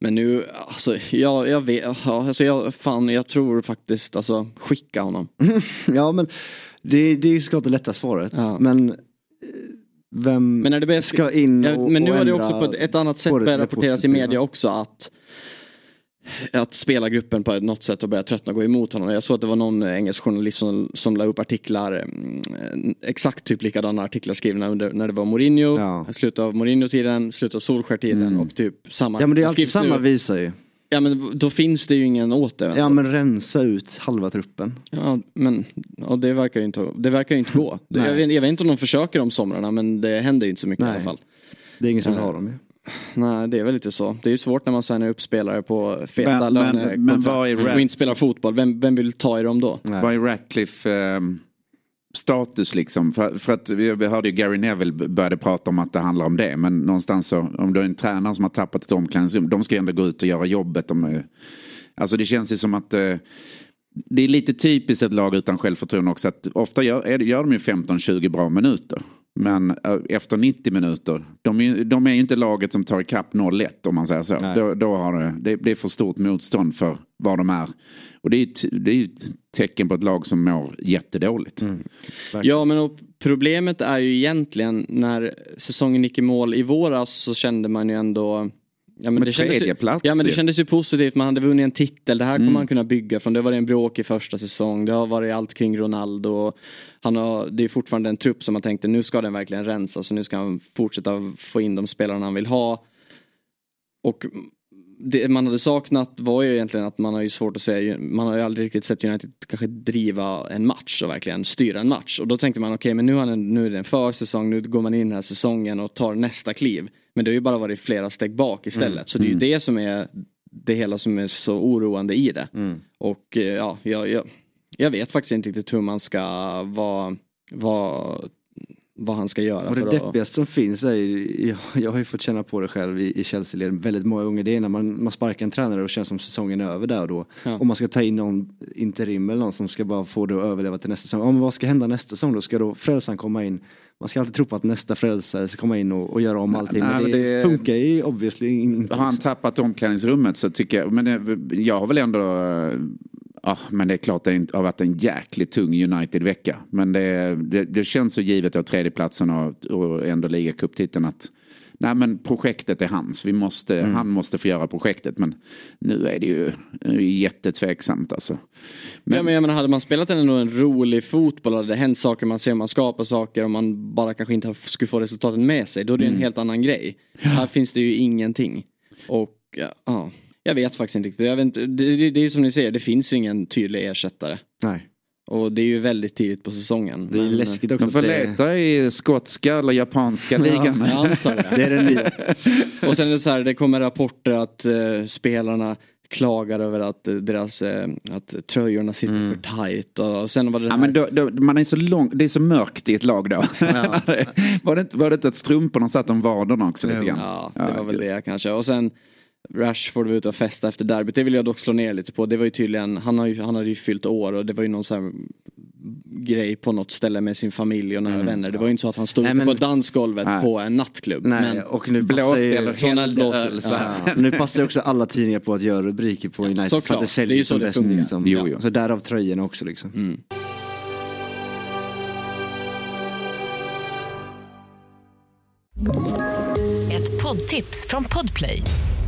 Men nu, alltså jag, jag vet, alltså jag, fan jag tror faktiskt, alltså skicka honom. Ja men det, det är ju såklart det lätta svaret. Ja. Men vem Men när det börjar ska in och, Ja, men nu och har det också på ett- annat sätt börjat rapporteras i media också att att spelargruppen på något sätt har börjat tröttna och gå emot honom. Jag såg att det var någon engelsk journalist som, som la upp artiklar, mm, exakt typ likadana artiklar skrivna under när det var Mourinho, Ja. slutet av Mourinho-tiden, slutet av Solskär-tiden och typ samma. Ja men det är alltid samma nu. ju. Ja men då finns det ju ingen återvändo. Ja men rensa ut halva truppen. Ja, men ja, det verkar ju inte, det verkar ju inte gå. Jag, vet, jag vet inte om de försöker om somrarna men det händer ju inte så mycket i Nej. alla fall. Det är ingen som vill ha dem ju. Nej, det är väl lite så. Det är ju svårt när man signar upp spelare på feta lönekontrakt men vad är rätt? och inte spelar fotboll. Vem, vem vill ta i dem då? Vad är Ratcliffe ehm, status liksom? För, för att vi, vi hörde ju Gary Neville började prata om att det handlar om det. Men någonstans så, om du är en tränare som har tappat ett omklädningsrum, de ska ju ändå gå ut och göra jobbet. De, är- alltså det känns ju som att eh, det är lite typiskt ett lag utan självförtroende också. Att ofta gör, är, gör de ju 15-20 bra minuter. Men eh, efter 90 minuter, de är, de är ju inte laget som tar ikapp 0-1 om man säger så. Då, då har det, det, det är för stort motstånd för vad de är. Och det är ju ett, det är ju ett tecken på ett lag som mår jättedåligt. Ja, men och problemet är ju egentligen när säsongen gick i mål i våras så kände man ju ändå Ja men, Men det kändes, tredjeplats ja men det kändes ju positivt, man hade vunnit en titel, det här kommer Mm. man kunna bygga från. Det var en bråk i första säsong, det har varit allt kring Ronaldo. Han har, det är fortfarande en trupp som man tänkte nu ska den verkligen rensas så nu ska han fortsätta få in de spelarna han vill ha. Och det man hade saknat var ju egentligen att man har ju svårt att säga, man har ju aldrig riktigt sett United kanske driva en match och verkligen styra en match. Och då tänkte man okej men nu, har den, nu är det en försäsong, nu går man in den här säsongen och tar nästa kliv. Men det har ju bara varit flera steg bak istället. Så det är ju det som är det hela som är så oroande i det. Och eh, ja, jag, jag, jag vet faktiskt inte riktigt hur man ska, vad, vad, vad han ska göra. Och det för att- deppigaste som finns är ju, jag, jag har ju fått känna på det själv i, i Chelsea-led väldigt många gånger. Det är när man, man sparkar en tränare och känns som säsongen är över där och då. Ja. Och man ska ta in någon interim eller någon som ska bara få det att överleva till nästa säsong. Ja, men vad ska hända nästa säsong då? Ska då frälsaren komma in? Man ska alltid tro på att nästa frälsare ska komma in och, och göra om allting. nej, men det, det- funkar ju obviously inte. Har han tappat omklädningsrummet så tycker jag, men det, jag har väl ändå, eh, ja men det är klart det har varit en jäkligt tung United-vecka. Men det, det, det känns så givet av tredjeplatsen och, och ändå ligacuptiteln att Nej men projektet är hans, vi måste, han måste få göra projektet men nu är det ju jättetveksamt alltså. Ja, men jag menar, hade man spelat en, en rolig fotboll, hade det hänt saker, man ser man skapar saker och man bara kanske inte skulle få resultaten med sig, då är det en helt annan grej. Här finns det ju ingenting. Och ja, ja, jag vet faktiskt inte riktigt. Jag vet inte, det, det, det är som ni säger, det finns ju ingen tydlig ersättare. Nej, Och det är ju väldigt tidigt på säsongen. det är läskigt också. De får det, leta i skotska eller japanska ligan. Antar det. det är det nya. Och sen är det så här, det kommer rapporter att eh, spelarna klagar över att eh, deras eh, att tröjorna sitter för tajt och, sen var det Ja, här, men då, då, man är så lång, det är så mörkt i ett lag då. var, det, var det inte att strumporna satt om vaderna också lite grann? Ja, det var väl det kanske. Och sen Rashford var ute och festa efter derbyt. Det vill jag dock slå ner lite på. Det var ju tydligen, han, har ju, han hade ju fyllt år och det var ju någon sån här grej på något ställe med sin familj och nära vänner. Det var ju inte så att han stod Nej, ute men- på dansgolvet Nej. på en nattklubb. Nej, men, och nu Blåst passar ju, eller sådana hällde blås- öl så här. Ja, nu passar också alla tidningar på att göra rubriker på United för såklart. att det säljer Det är ju så som det bäst. Liksom. Jo, jo. Så därav tröjorna också liksom. Mm. Ett poddtips från Podplay.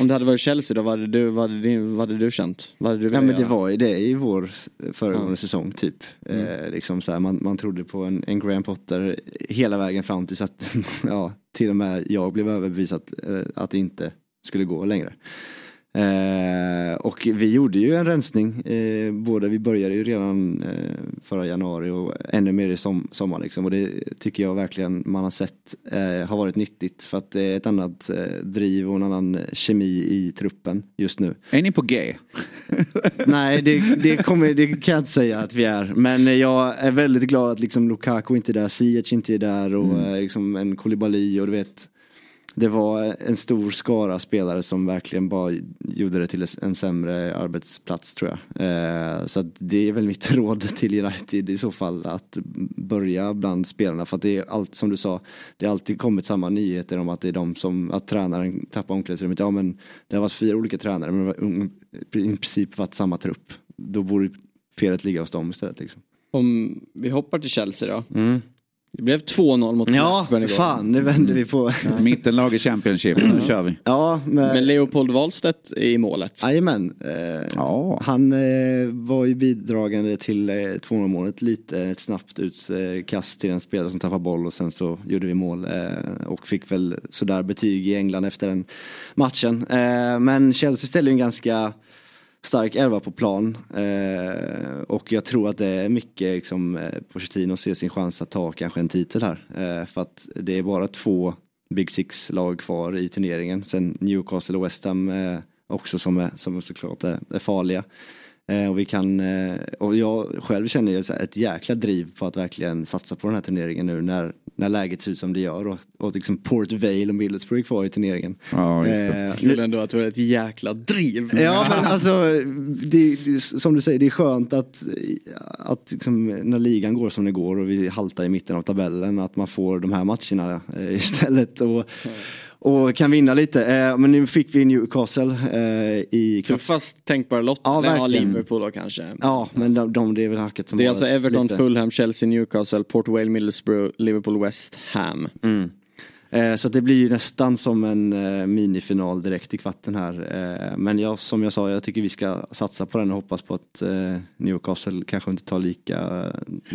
Om det hade varit Chelsea då, vad hade du, vad hade du, vad hade du känt? Vad hade du Ja men det var ju det i vår föregående Ja. säsong typ. Mm. Eh, liksom så här, man, man trodde på en, en Graham Potter hela vägen fram tills att ja, till och med jag blev överbevisad eh, att det inte skulle gå längre. Eh, och vi gjorde ju en rensning, eh, både vi började ju redan eh, förra januari och ännu mer i som, sommar liksom. Och det tycker jag verkligen man har sett eh, har varit nyttigt för att det är ett annat eh, driv och en annan kemi i truppen just nu. Är ni på G? Nej, det, det, kommer, det kan jag inte säga att vi är. Men jag är väldigt glad att liksom Lukaku inte är där, Ziyech inte är där och eh, liksom en Koulibaly och du vet. Det var en stor skara spelare som verkligen bara gjorde det till en sämre arbetsplats tror jag. Eh, så det är väl mitt råd till United i så fall att börja bland spelarna för att det är allt som du sa. Det har alltid kommit samma nyheter om att det är de som, att tränaren tappar omklädningsrummet. Ja men det har varit fyra olika tränare men det har i princip varit samma trupp. Då borde felet ligga hos dem istället liksom. Om vi hoppar till Chelsea då. Mm. Det blev 2-0 mot Ja, för fan nu vänder vi på. Mittenlag i Championship, nu kör vi. Ja, men, Men Leopold Wahlstedt är i målet. Jajamän. Eh, Ja. Han eh, var ju bidragande till eh, 200 målet lite ett snabbt utkast till en spelare som tappade boll och sen så gjorde vi mål eh, och fick väl sådär betyg i England efter den matchen. Eh, men Chelsea ställer ju en ganska stark elva på plan eh, och jag tror att det är mycket liksom, eh, Pochettino ser sin chans att ta kanske en titel här eh, för att det är bara två Big Six-lag kvar i turneringen. Sen Newcastle och West Ham eh, också som, är, som såklart är, är farliga. Eh, och, vi kan, eh, och jag själv känner ju ett jäkla driv på att verkligen satsa på den här turneringen nu när när läget ser ut som det gör och, och liksom Port Vale och Middlesbrough är kvar i turneringen. Ja, just det. Eh, Kul ändå att du har ett jäkla driv. Ja men alltså, det, det, som du säger, det är skönt att, att liksom, när ligan går som det går och vi haltar i mitten av tabellen, att man får de här matcherna eh, istället. Och, och kan vinna lite. Eh, men nu fick vi Newcastle eh, i. Tuffast tänkbara lott. Ja, ja. Liverpool då kanske. Ja, men de, de, det är väl hacket som Det är alltså Everton, lite... Fulham, Chelsea, Newcastle, Port Vale, Middlesbrough, Liverpool, West Ham. Mm. Eh, Så det blir ju nästan som en eh, minifinal direkt i kvarten här. Eh, Men jag, som jag sa, jag tycker vi ska satsa på den och hoppas på att Newcastle kanske inte tar lika, den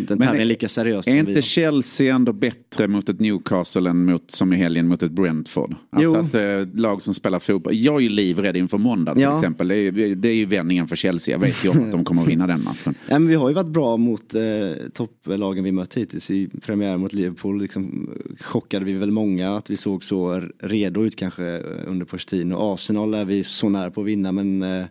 Men tävlingen lika seriöst Är inte. Chelsea ändå bättre mot ett Newcastle än mot, som i helgen mot ett Brentford? Alltså Jo. att eh, lag som spelar fotboll. Jag är ju livrädd inför måndag till Ja. exempel. Det är, ju- det är ju vändningen för Chelsea. Jag vet ju om att de kommer att vinna den matchen. Ja, men vi har ju varit bra mot eh, topplagen vi mött hittills. I premiären mot Liverpool liksom, chockade vi väl många att vi såg så redo ut kanske eh, under Pochettino. Arsenal är vi så nära på att vinna men eh,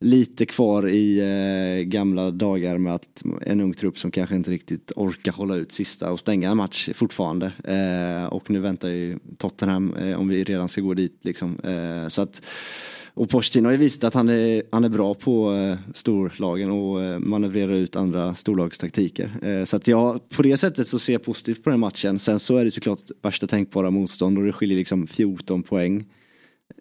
lite kvar i eh, gamla dagar med att en ung trupp som kanske inte riktigt orkar hålla ut sista och stänga en match fortfarande. Eh, och nu väntar ju Tottenham eh, om vi redan ska gå dit liksom. Eh, så att och Pochettino har ju visat att han är, han är bra på eh, storlagen och eh, manövrera ut andra storlagstaktiker. Eh, så att jag, på det sättet så ser jag positivt på den matchen. Sen så är det såklart värsta tänkbara motstånd och det skiljer liksom 14 poäng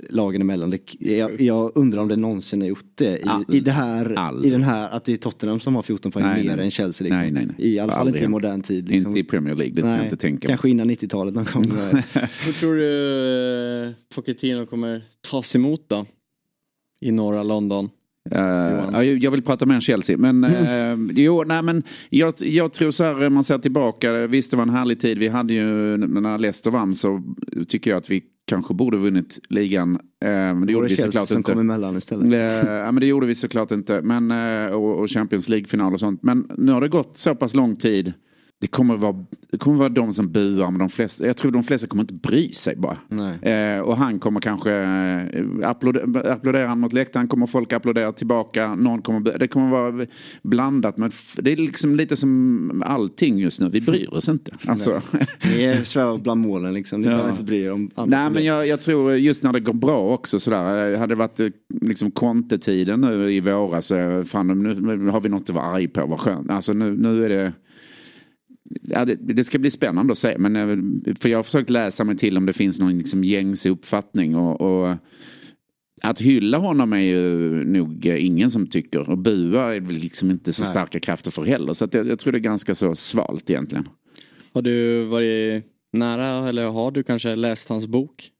lagen emellan. Det, jag, jag undrar om det någonsin är gjort det i, Aldrig. i, det här, i den här, att det är Tottenham som har 14 poäng Nej, mer nej. än Chelsea. Liksom. Nej, nej, nej. I alla fall inte i modern tid. Liksom. Inte i Premier League, det kan jag inte tänka. Kanske innan 90-talet någon gång. Hur tror du eh, Pochettino kommer tas emot då? I norra London. Eh, ja, jag vill prata mer om Chelsea. Men, Mm. eh, jo, nej, men jag, jag tror så här, om man ser tillbaka, visst det var en härlig tid. Vi hade ju, när Leicester vann så tycker jag att vi kanske borde vunnit ligan. Eh, men det gjorde vi Chelsea såklart som inte. kom emellan istället. Eh, ja, men det gjorde vi såklart inte. Men, eh, och, och Champions League-final och sånt. Men nu har det gått så pass lång tid. Det kommer vara, det kommer vara de som buar, men de flesta, jag tror de flesta kommer inte bry sig bara. Eh, och han kommer kanske, eh, applådera, han mot läktaren kommer folk applådera tillbaka. Någon kommer, det kommer vara blandat. Men det är liksom lite som allting just nu, vi bryr oss inte. Alltså, Ni är svävar bland målen liksom. Ni Ja. inte bry er om andra Nej men jag, jag tror just när det går bra också sådär. eh, Hade det varit eh, liksom kontetiden nu i våras. Fan nu, nu har vi något att vara arg på, vad skönt. Alltså nu, nu är det. Ja, det, det ska bli spännande att se. Men, eh, för jag har försökt läsa mig till om det finns någon liksom gängse uppfattning. Och, och att hylla honom är ju nog eh, ingen som tycker. Och bua är väl liksom inte så Nej. starka krafter för heller. Så jag, jag tror det är ganska så svalt egentligen. Har du varit nära eller har du kanske läst hans bok?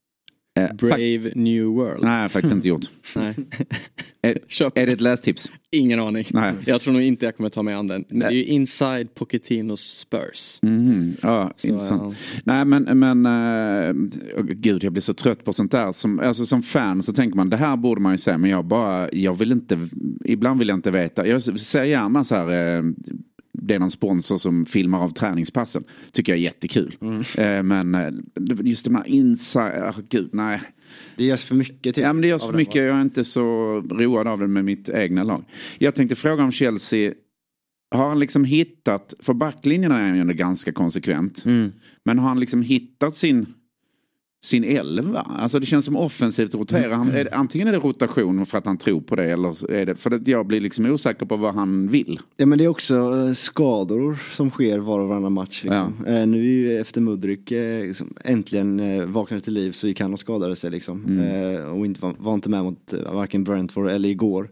Eh, Brave New World? Nej, faktiskt inte gjort. Nej. Är, är det ett lästips? Ingen aning. Nej. Jag tror nog inte jag kommer ta mig an den. Det är ju Inside Pochettinos Spurs. Mhm, Ja, Så, intressant. Nej men, men uh, gud jag blir så trött på sånt där. Som, alltså, som fan så tänker man det här borde man ju säga men jag bara, jag vill inte, ibland vill jag inte veta. Jag säger gärna så här, eh, det är någon sponsor som filmar av träningspassen. Tycker jag är jättekul. Eh, men eh, just de här inside, oh, gud nej. Det görs för mycket. Typ, Ja men det görs för mycket, jag är inte så road av det med mitt egna lag. Jag tänkte fråga om Chelsea, har han liksom hittat, för backlinjen är han ju ganska konsekvent. Mm. Men har han liksom hittat sin, sin elva? Alltså det känns som offensivt roterar han. Är det, antingen är det rotation för att han tror på det eller är det för att jag blir liksom osäker på vad han vill. Ja men det är också eh, skador som sker var och varannan match. Liksom. Eh, nu efter Mudryk eh, liksom, äntligen eh, vaknade till liv så gick han och skadade sig liksom. Mm. Eh, och inte var, var inte med mot eh, varken Brentford eller igår.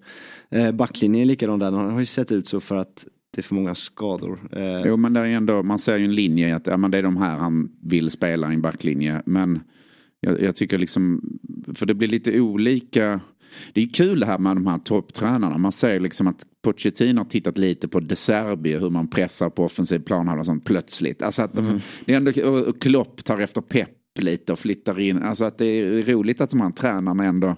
Eh, backlinjen är likadan där, den har ju sett ut så för att det är för många skador. Eh, Jo men det är ändå, man ser ju en linje i att ja, men det är de här han vill spela i en backlinje. Men jag, jag tycker liksom, för det blir lite olika. Det är kul det här med de här topptränarna. Man ser liksom att Pochettino har tittat lite på De Serbi, hur man pressar på offensiv plan och sånt plötsligt. Alltså att de, det är ändå, och- Klopp tar efter Pep lite och flyttar in. Alltså att det är roligt att de här tränarna ändå,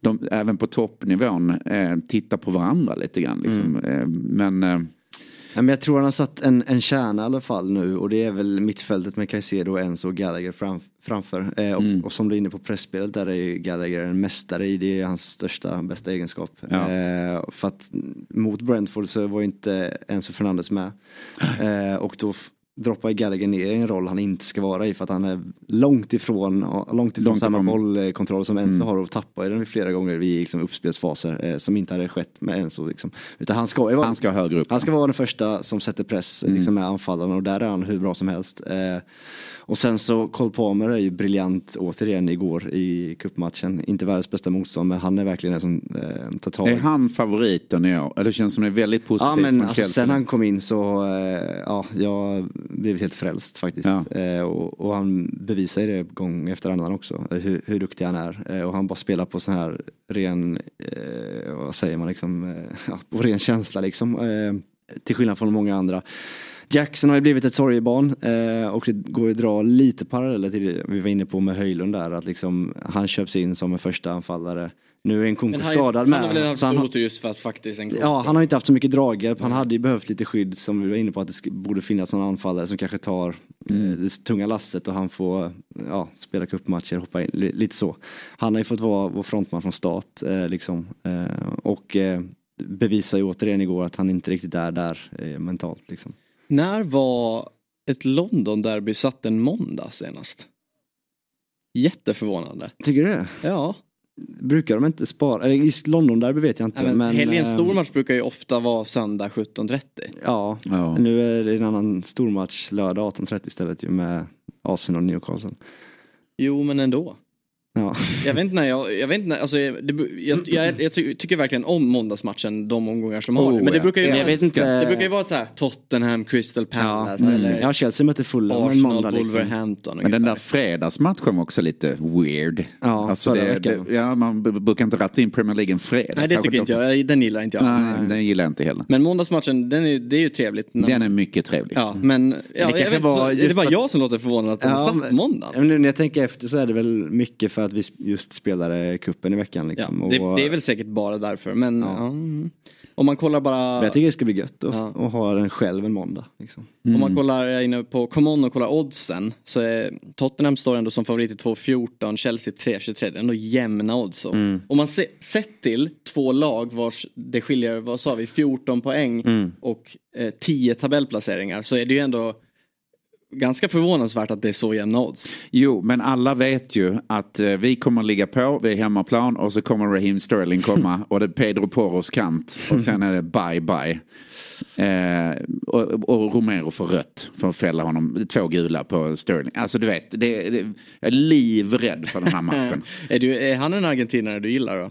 de, även på toppnivån, eh, tittar på varandra lite grann. Liksom. Eh, men eh, men jag tror han har satt en, en kärna i alla fall nu och det är väl mittfältet med Caicedo, Enzo och Gallagher fram, framför. Eh, och, Mm. och som du är inne på pressspelet där är Gallagher en mästare i, det är hans största, bästa egenskap. Ja. Eh, för att mot Brentford så var inte Enzo Fernandes med. Eh, och då, droppar Gallagher ner i en roll han inte ska vara i för att han är långt ifrån, långt ifrån Långt samma ifrån- bollkontroll som Enzo Mm. har och tappar den flera gånger i liksom uppspelsfaser eh, som inte hade skett med Enzo. Liksom. Utan han ska vara Han ska högre upp. han ska vara den första som sätter press Mm. liksom, med anfallarna och där är han hur bra som helst. Eh, och sen så Cole Palmer är ju briljant återigen igår i cupmatchen. Inte världens bästa motstånd men han är verkligen den som eh, tar tag. Är han favoriten i år? Eller känns som det är väldigt positivt Ja men alltså, sen han kom in så, eh, ja, jag blev helt frälst faktiskt. Ja. Eh, och, och han bevisar ju det gång efter annan också, eh, hur, hur duktig han är. Eh, och han bara spelar på sån här ren, eh, vad säger man liksom, på ren känsla liksom. Till skillnad från många andra. Jackson har ju blivit ett sorgebarn eh, och det går ju att dra lite paralleller till det vi var inne på med Höjlund där. Att liksom, han köps in som en första anfallare. Nu är en han, skadad han med. har väl haft så han har- otur just för att faktiskt en Ja, han har inte haft så mycket draghjälp. Han hade ju behövt lite skydd som vi var inne på att det borde finnas någon anfallare som kanske tar eh, det tunga lasset och han får ja, spela cupmatcher, hoppa in, li- lite så. Han har ju fått vara vår frontman från start eh, liksom. Eh, och eh, bevisar ju återigen igår att han inte riktigt är där eh, mentalt liksom. När var ett London-derby satt en måndag senast? Jätteförvånande. Tycker du det? Ja. Brukar de inte spara, eller just London derby vet jag inte. Nej, men men, helgens eh, stormatch brukar ju ofta vara söndag 17.30. Ja, Ja. nu är det en annan stormatch lördag 18.30 istället ju med Arsenal och Newcastle. Jo men ändå. Ja. Jag vet inte när jag, jag vet inte när, alltså, det, jag, jag, jag ty, tycker verkligen om måndagsmatchen, de omgångar som har. Oh, men det ja. brukar ju Jag vara, vet inte. det brukar ju vara så här Tottenham, Crystal Palace Mm. eller Ja, Chelsea mötte Fulham en Arsenal, måndag liksom. Wolverhampton Men den där fredagsmatchen var också lite weird. Ja, alltså det, det, ja, man brukar inte ratta in Premier League en fredag. Nej det tycker inte jag, den gillar inte jag. Nej, den gillar jag inte heller. Men måndagsmatchen, den är, det är ju trevligt. När, Den är mycket trevlig. Ja, men ja, jag vet, var är det bara jag som låter förvånad att den Ja, satt på måndagen? Men nu när jag tänker efter så är det väl mycket för att vi just spelade kuppen i veckan. Ja, Liksom. det, och, det är väl säkert bara därför. Men Ja. ja. mm. om man kollar bara... men jag tycker det ska bli gött att Ja. ha den själv en måndag. Liksom. Om man kollar jag är inne på Common och kollar oddsen så är Tottenham står ändå som favorit i 2.14, Chelsea 3.23. Det är ändå jämna odds. Och Om man se, sett till två lag vars det skiljer, vad sa vi, 14 poäng och eh, 10 tabellplaceringar så är det ju ändå ganska förvånansvärt att det är så jämna odds. Jo, men alla vet ju att eh, vi kommer ligga på vid hemmaplan och så kommer Raheem Sterling komma och det är Pedro Porros kant och sen är det bye bye. Eh, och, och Romero får rött för att fälla honom. Två gula på Sterling. Alltså du vet, det, det, jag är livrädd för den här matchen. är, du, är han en argentinare du gillar då?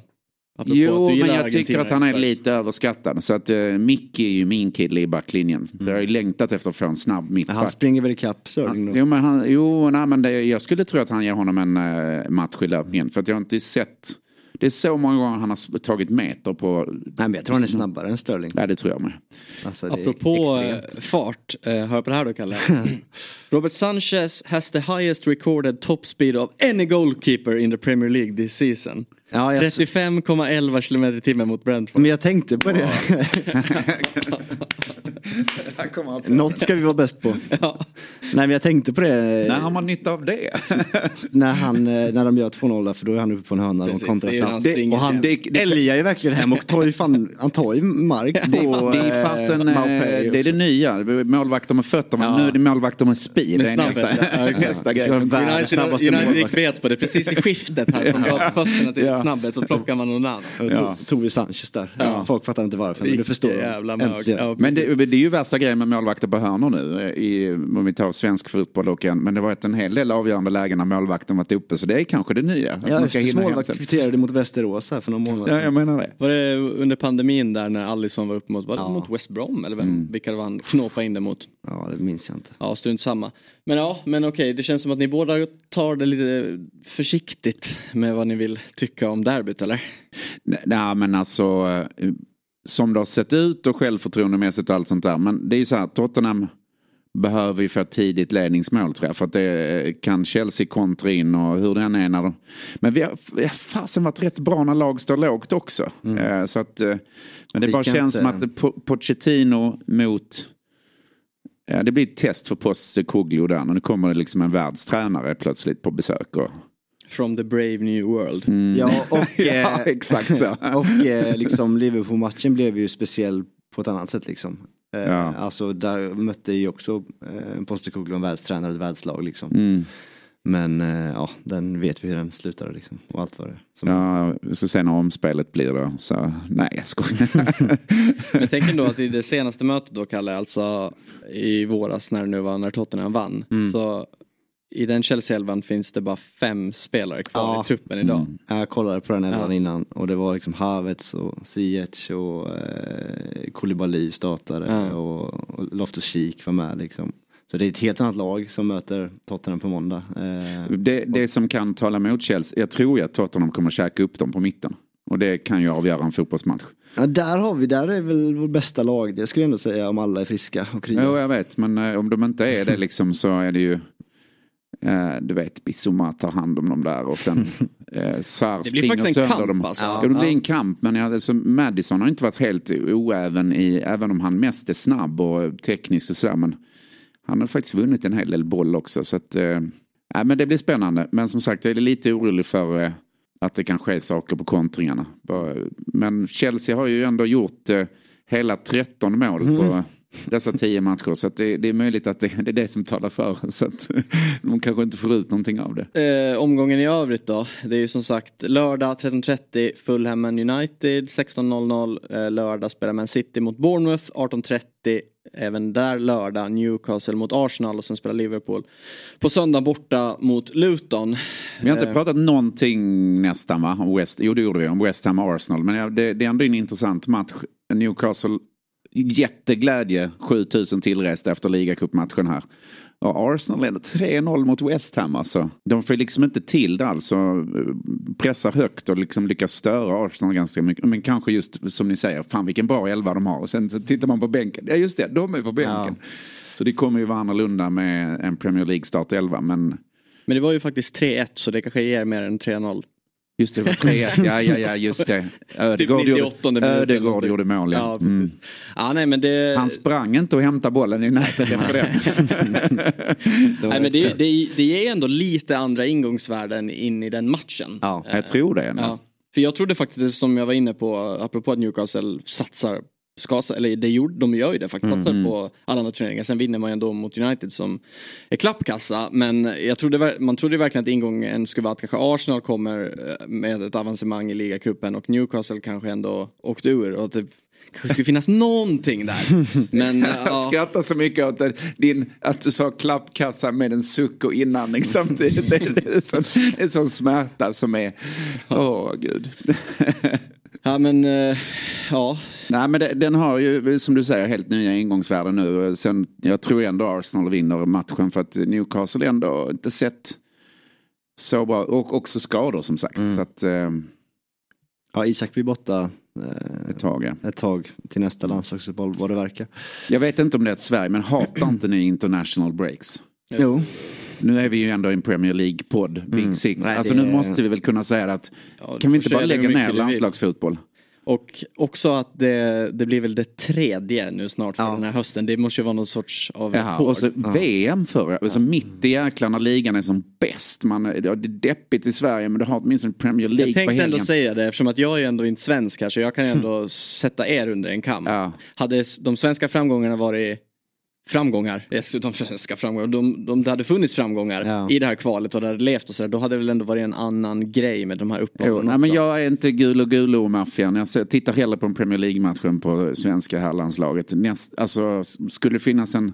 Apropå Jo, men jag tycker att han är lite överskattad. Så att uh, Mickey är ju min kille i backlinjen. Jag har ju längtat efter att få en snabb mittback. han springer väl ikapp Sterling då? Jo, men han, jo nej, men det, jag skulle tro att han ger honom en uh, match i löpningen. För att jag har inte sett... Det är så många gånger han har tagit meter på... Nej men jag tror han är snabbare än Sterling. Ja, det tror jag med. Alltså, Apropå extremt. eh, fart, eh, hör på det här då Kalle. Robert Sanchez has the highest recorded top speed of any goalkeeper in the Premier League this season. Ja, jag, 35,11 km i timmen mot Brentford. men jag tänkte på det. Något ska vi vara bäst på. Nej men jag tänkte på det. När har man nytta av det? när, han, eh, när de gör 2-0 där, för då är han uppe på en hörna och Precis, kontrar det är ju snabbt. och han Det- det- älgar ju verkligen hem och tar ju, fan, han tar ju mark på Det är fasen, eh, det är det också. nya. Målvakter med fötter, men nu är det målvakter med speed. Med Det är snabbhet, nästa, ja, nästa grej. United, gick bet på det precis i skiftet här. Från på fötterna till Ja. snabbhet så plockar man någon annan. Då tog- vi Sanchez där. Ja. Folk fattar inte varför, men du förstår. jävla. Ja, Men det, det är ju värsta grejen med målvakter på hörnor nu, i, om vi tar svensk fotboll och en, men det har varit en hel del avgörande lägen när målvakten varit uppe, så det är kanske det nya. Ja, man ska efter hinna hem målvakt sen. kvitterade mot Västerås här för några månader Ja, jag menar det. Var det under pandemin där när Alisson var upp mot, var det Ja. mot West Brom eller vem? Mm. Vilka det var han knåpade in det mot? Ja, det minns jag inte. Ja, strunt samma. Men ja, men okej, det känns som att ni båda tar det lite försiktigt med vad ni vill tycka om derbyt, eller? Nej, Nej, men alltså, eh, som det har sett ut och självförtroendemässigt och allt sånt där. Men det är ju så här, Tottenham behöver ju få ett tidigt ledningsmål tror jag. För att det kan Chelsea kontra in och hur den är när de... Men vi har, vi har fasen varit rätt bra när lag står lågt också. Eh, Så att, eh, men det Vi bara känns inte- som att Po- Pochettino mot... Ja, det blir ett test för Postecoglou där. Och nu kommer det liksom en världstränare plötsligt på besök. Och, From the brave new world. Ja, och, ja, eh, exakt så. och eh, liksom Liverpool-matchen blev ju speciell på ett annat sätt liksom. Eh, Ja. Alltså där mötte ju också eh, Postecoglou en världstränare och ett världslag liksom. Mm. Men eh, ja, den vet vi hur den slutade liksom. Och allt vad det som Ja, så sen när omspelet blir då så, nej jag skojar. Men tänk ändå att i det senaste mötet då Kalle, alltså i våras när det nu var när Tottenham vann. Mm. Så i den Chelsea-elvan finns det bara fem spelare kvar Ja. i truppen idag. Mm. Jag kollade på den elvan Ja. innan och det var liksom Havertz och Ziyech och eh, Koulibaly startade Ja. och, och Loftus Cheek var med liksom. Så det är ett helt annat lag som möter Tottenham på måndag. Eh, Det, det som kan tala mot Chelsea, jag tror ju att Tottenham kommer käka upp dem på mitten. Och det kan ju avgöra en fotbollsmatch. ja, där har vi, där är väl vår bästa lag. Det skulle jag ändå säga om alla är friska och krya. Jo, jag vet, men eh, om de inte är det liksom så är det ju eh, du vet, Bissoma tar hand om dem där och sen eh, blir springer faktiskt en sönder kamp, dem. alltså. Jo, det blir Ja. en kamp, men ja, alltså, Madison har inte varit helt oäven i, även om han mest är snabb och teknisk och sådär. Men han har faktiskt vunnit en hel del boll också. Så att, eh, ja, men det blir spännande. Men som sagt, jag är lite orolig för eh, att det kan ske saker på kontringarna. Men Chelsea har ju ändå gjort eh, hela 13 mål på dessa 10 matcher. Så det, det är möjligt att det, det är det som talar för. Så att de kanske inte får ut någonting av det. Eh, omgången i övrigt då. Det är ju som sagt lördag 13.30 Fulham United 16.00 eh, lördag spelar Man City mot Bournemouth 18.30 även där lördag Newcastle mot Arsenal och sen spelar Liverpool på söndag borta mot Luton. Vi har inte Eh, pratat någonting nästan va? Om West, jo det gjorde vi om West Ham och Arsenal. Men det, det är ändå en intressant match. Newcastle, jätteglädje, 7000 tillresta efter ligacupmatchen här. Och Arsenal leder 3-0 mot West Ham alltså. De får liksom inte till det alltså. Pressar högt och liksom lyckas störa Arsenal ganska mycket. Men kanske just som ni säger, fan vilken bra elva de har. Och sen så tittar man på bänken. Ja just det, de är på bänken. Så det kommer ju vara annorlunda med en Premier League start 11. Men Men det var ju faktiskt 3-1 så det kanske ger mer än 3-0. Just det, det var 3-1. Ja, ja, ja, just det. Ödegård, Typ 98 gjorde, Ödegård gjorde mål, Ja, ja. Mm. Ja, nej, men det... Han sprang inte och hämtade bollen i nätet efter det. Nej, men det, det, det ger ändå lite andra ingångsvärden in i den matchen. Ja, Jag tror det. Ja. För jag trodde faktiskt, som jag var inne på, apropå att Newcastle satsar, ska, eller det gjorde, de gör ju det faktiskt, satsar Mm. på alla andra turneringar. Sen vinner man ju ändå mot United som är klappkassa. Men jag trodde, man trodde verkligen att ingången skulle vara att kanske Arsenal kommer eh, med ett avancemang i ligacupen och Newcastle kanske ändå åkte ur. Och det kanske skulle finnas någonting där. Men Jag ja, skrattar så mycket åt din, att du sa klappkassa med en suck och inandning samtidigt. Det, det, är sån, det är sån smärta som är... Åh, gud. ja men eh, ja. Nej men det, den har ju som du säger helt nya ingångsvärden nu. Sen, jag tror ändå Arsenal vinner matchen för att Newcastle ändå inte sett så bra. Och också skador som sagt. Så att, eh, Ja, Isak blir borta eh, ett tag ja. ett tag till nästa landslagsuppehåll vad det verkar. Jag vet inte om det är ett Sverige men hatar inte ni international breaks? Jo. Nu är vi ju ändå i en Premier League-podd, Big Mm. Six. Nej, alltså nu är- måste vi väl kunna säga att Ja, kan vi inte bara lägga ner landslagsfotboll? Och också att det, det blir väl det tredje nu snart för Ja. den här hösten. Det måste ju vara någon sorts av Jaha, och så VM förra, alltså mitt i jäklar när ligan är som bäst. Man, ja, det är deppigt i Sverige men du har åtminstone Premier League Jag på tänkte helgen. ändå säga det eftersom att jag är ändå inte svensk här så jag kan ändå sätta er under en kam. Ja. Hade de svenska framgångarna varit framgångar, dessutom svenska framgångar, de, de, det hade funnits framgångar Ja. i det här kvalet och det hade levt och sådär, då hade det väl ändå varit en annan grej med de här uppehållen nej, också. men jag är inte gul och gulo-maffian. Jag ser- tittar hellre på en Premier League-matchen på svenska herrlandslaget. Alltså, skulle det finnas en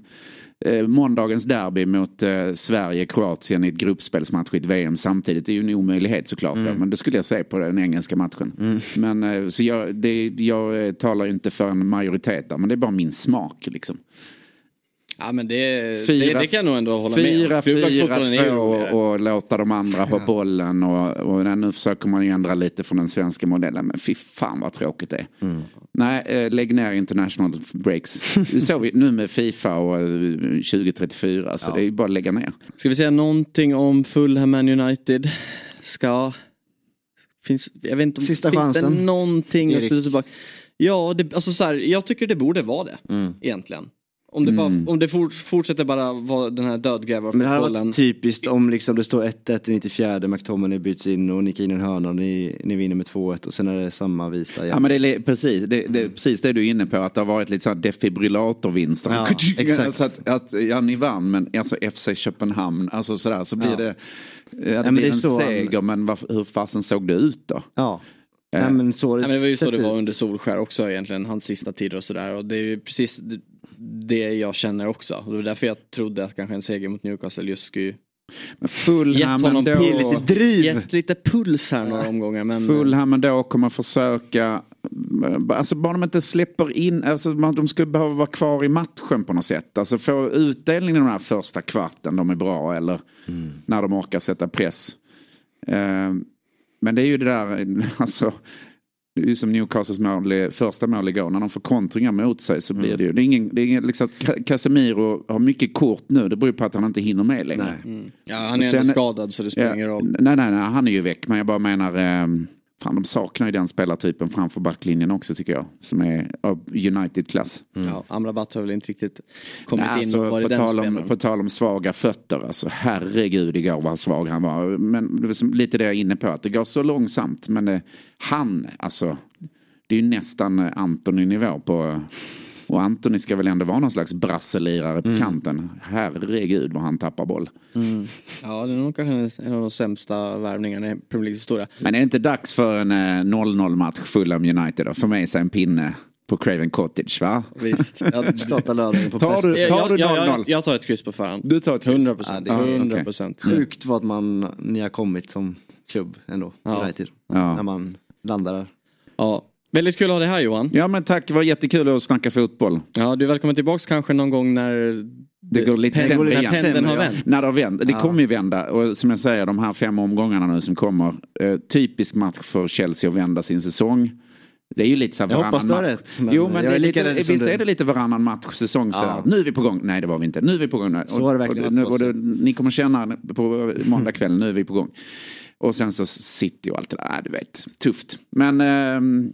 eh, måndagens derby mot eh, Sverige-Kroatien i ett gruppspelsmatch i ett VM samtidigt. Det är ju en omöjlighet såklart. då, Men då skulle jag se på den engelska matchen. Men, eh, så jag, det, jag eh, talar ju inte för en majoritet där, men det är bara min smak liksom. Ja men det, det, Fyra- det kan jag nog ändå hålla med om. Fyra, fyra, två och, och låta de andra ha bollen. Och, och nu försöker man ju ändra lite från den svenska modellen. Men fy fan vad tråkigt det är. Mm. Nej, eh, lägg ner international breaks. Det såg vi nu med Fifa och eh, 2034. Så det är ju bara att lägga ner. Ska vi säga någonting om Fulham Man United? Ska... Finns, jag vet inte om, Sista finns det chansen. någonting att Erik. tillbaka? Ja, det, alltså så här, jag tycker det borde vara det Mm. egentligen. Om det, bara, Mm. om det fort, fortsätter bara vara den här Men det hade dödgrävarfotbollen. varit typiskt om liksom det står 1-1 i 94, McTominay byts in och nickar in en hörna och ni, ni vinner med 2-1 och sen är det samma visa igen. Ja men det är precis det, det är precis det du är inne på att det har varit lite så här defibrillatorvinster. Ja, exakt. Så att, att, ja ni vann men alltså FC Köpenhamn, alltså sådär så blir Ja. det, ja, det men blir det är en så- seger men varför, hur fasen såg det ut då? Ja. Eh. Nej, men så Nej, men det var ju så det var under Solskär också egentligen, hans sista tider och sådär. Och det är ju precis det- jag känner också. Och det var därför jag trodde att kanske en seger mot Newcastle just skulle Men Fulham gett honom ändå, Lite driv! gett lite puls här några omgångar. Men Fulham ändå kommer försöka, alltså bara de inte släpper in, alltså man- de skulle behöva vara kvar i matchen på något sätt. Alltså få utdelning i den här första kvarten, de är bra eller när de orkar sätta press. Eh, Men det är ju det där, alltså som Newcastles mål, första mål igår. När de får kontringar mot sig så blir det ju. Det är ingen, det är ingen liksom Casemiro har mycket kort nu. Det beror ju på att han inte hinner med längre. Nej. mm. ja, han är ändå Sen- skadad så det spelar ingen roll. Nej, nej, nej, han är ju väck. Men jag bara menar, eh, fan de saknar ju den spelartypen framför backlinjen också tycker jag. Som är av United-klass. Ja, Amrabat har väl inte riktigt kommit Nej, in alltså, och varit på, den tal om, på tal om svaga fötter, alltså herregud igår vad svag han var. Men det var som, lite det jag är inne på, att det går så långsamt. Men det, han, alltså, det är ju nästan eh, Antoni-nivå på... Och Antoni ska väl ändå vara någon slags brasselirare på kanten. Herregud vad han tappar boll. Ja, det är nog kanske en av de sämsta värvningarna i Premier Leagues historia. Men är det inte dags för en eh, 0-0 match Fulham United då? För mig så en pinne på Craven Cottage va? Visst. Jag, Starta lördagen på Tar du- tar jag, jag, 0-0? jag, jag tar ett kryss på förhand. Du tar ett kryss? 100 procent. Ja, det är- 100 procent. Sjukt vad man, ni har kommit som klubb ändå. Ja. United. Ja. När man landar där. Ja. Väldigt kul att ha dig här Johan. Ja men tack, det var jättekul att snacka fotboll. Ja, du är välkommen tillbaks kanske någon gång när Det går lite pen- sämre när igen. pendeln har vänt. När det har vänt. Det Ja. kommer ju vända. Och som jag säger, de här fem omgångarna nu som kommer. Eh, typisk match för Chelsea att vända sin säsong. Det är ju lite så här Jag hoppas varannan du har match. rätt, men jo men jag är lite, som visst du. är det lite varannan match säsong så Ja. Nu är vi på gång. Nej det var vi inte. Nu är vi på gång. Så har det verkligen och, nu, och det, Ni kommer känna på måndag kväll, nu är vi på gång. Och sen så City och allt det där. Nej, du vet, tufft. Men ehm,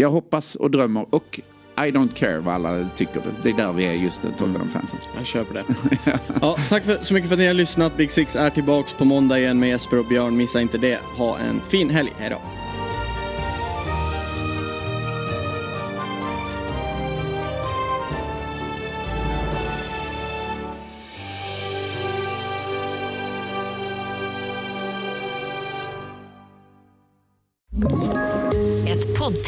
jag hoppas och drömmer och I don't care vad alla tycker. Det är där vi är just nu, Tottenham-fansen. Jag köper det. ja, tack för, så mycket för att ni har lyssnat. Big Six är tillbaks på måndag igen med Jesper och Björn. Missa inte det. Ha en fin helg. Hej då.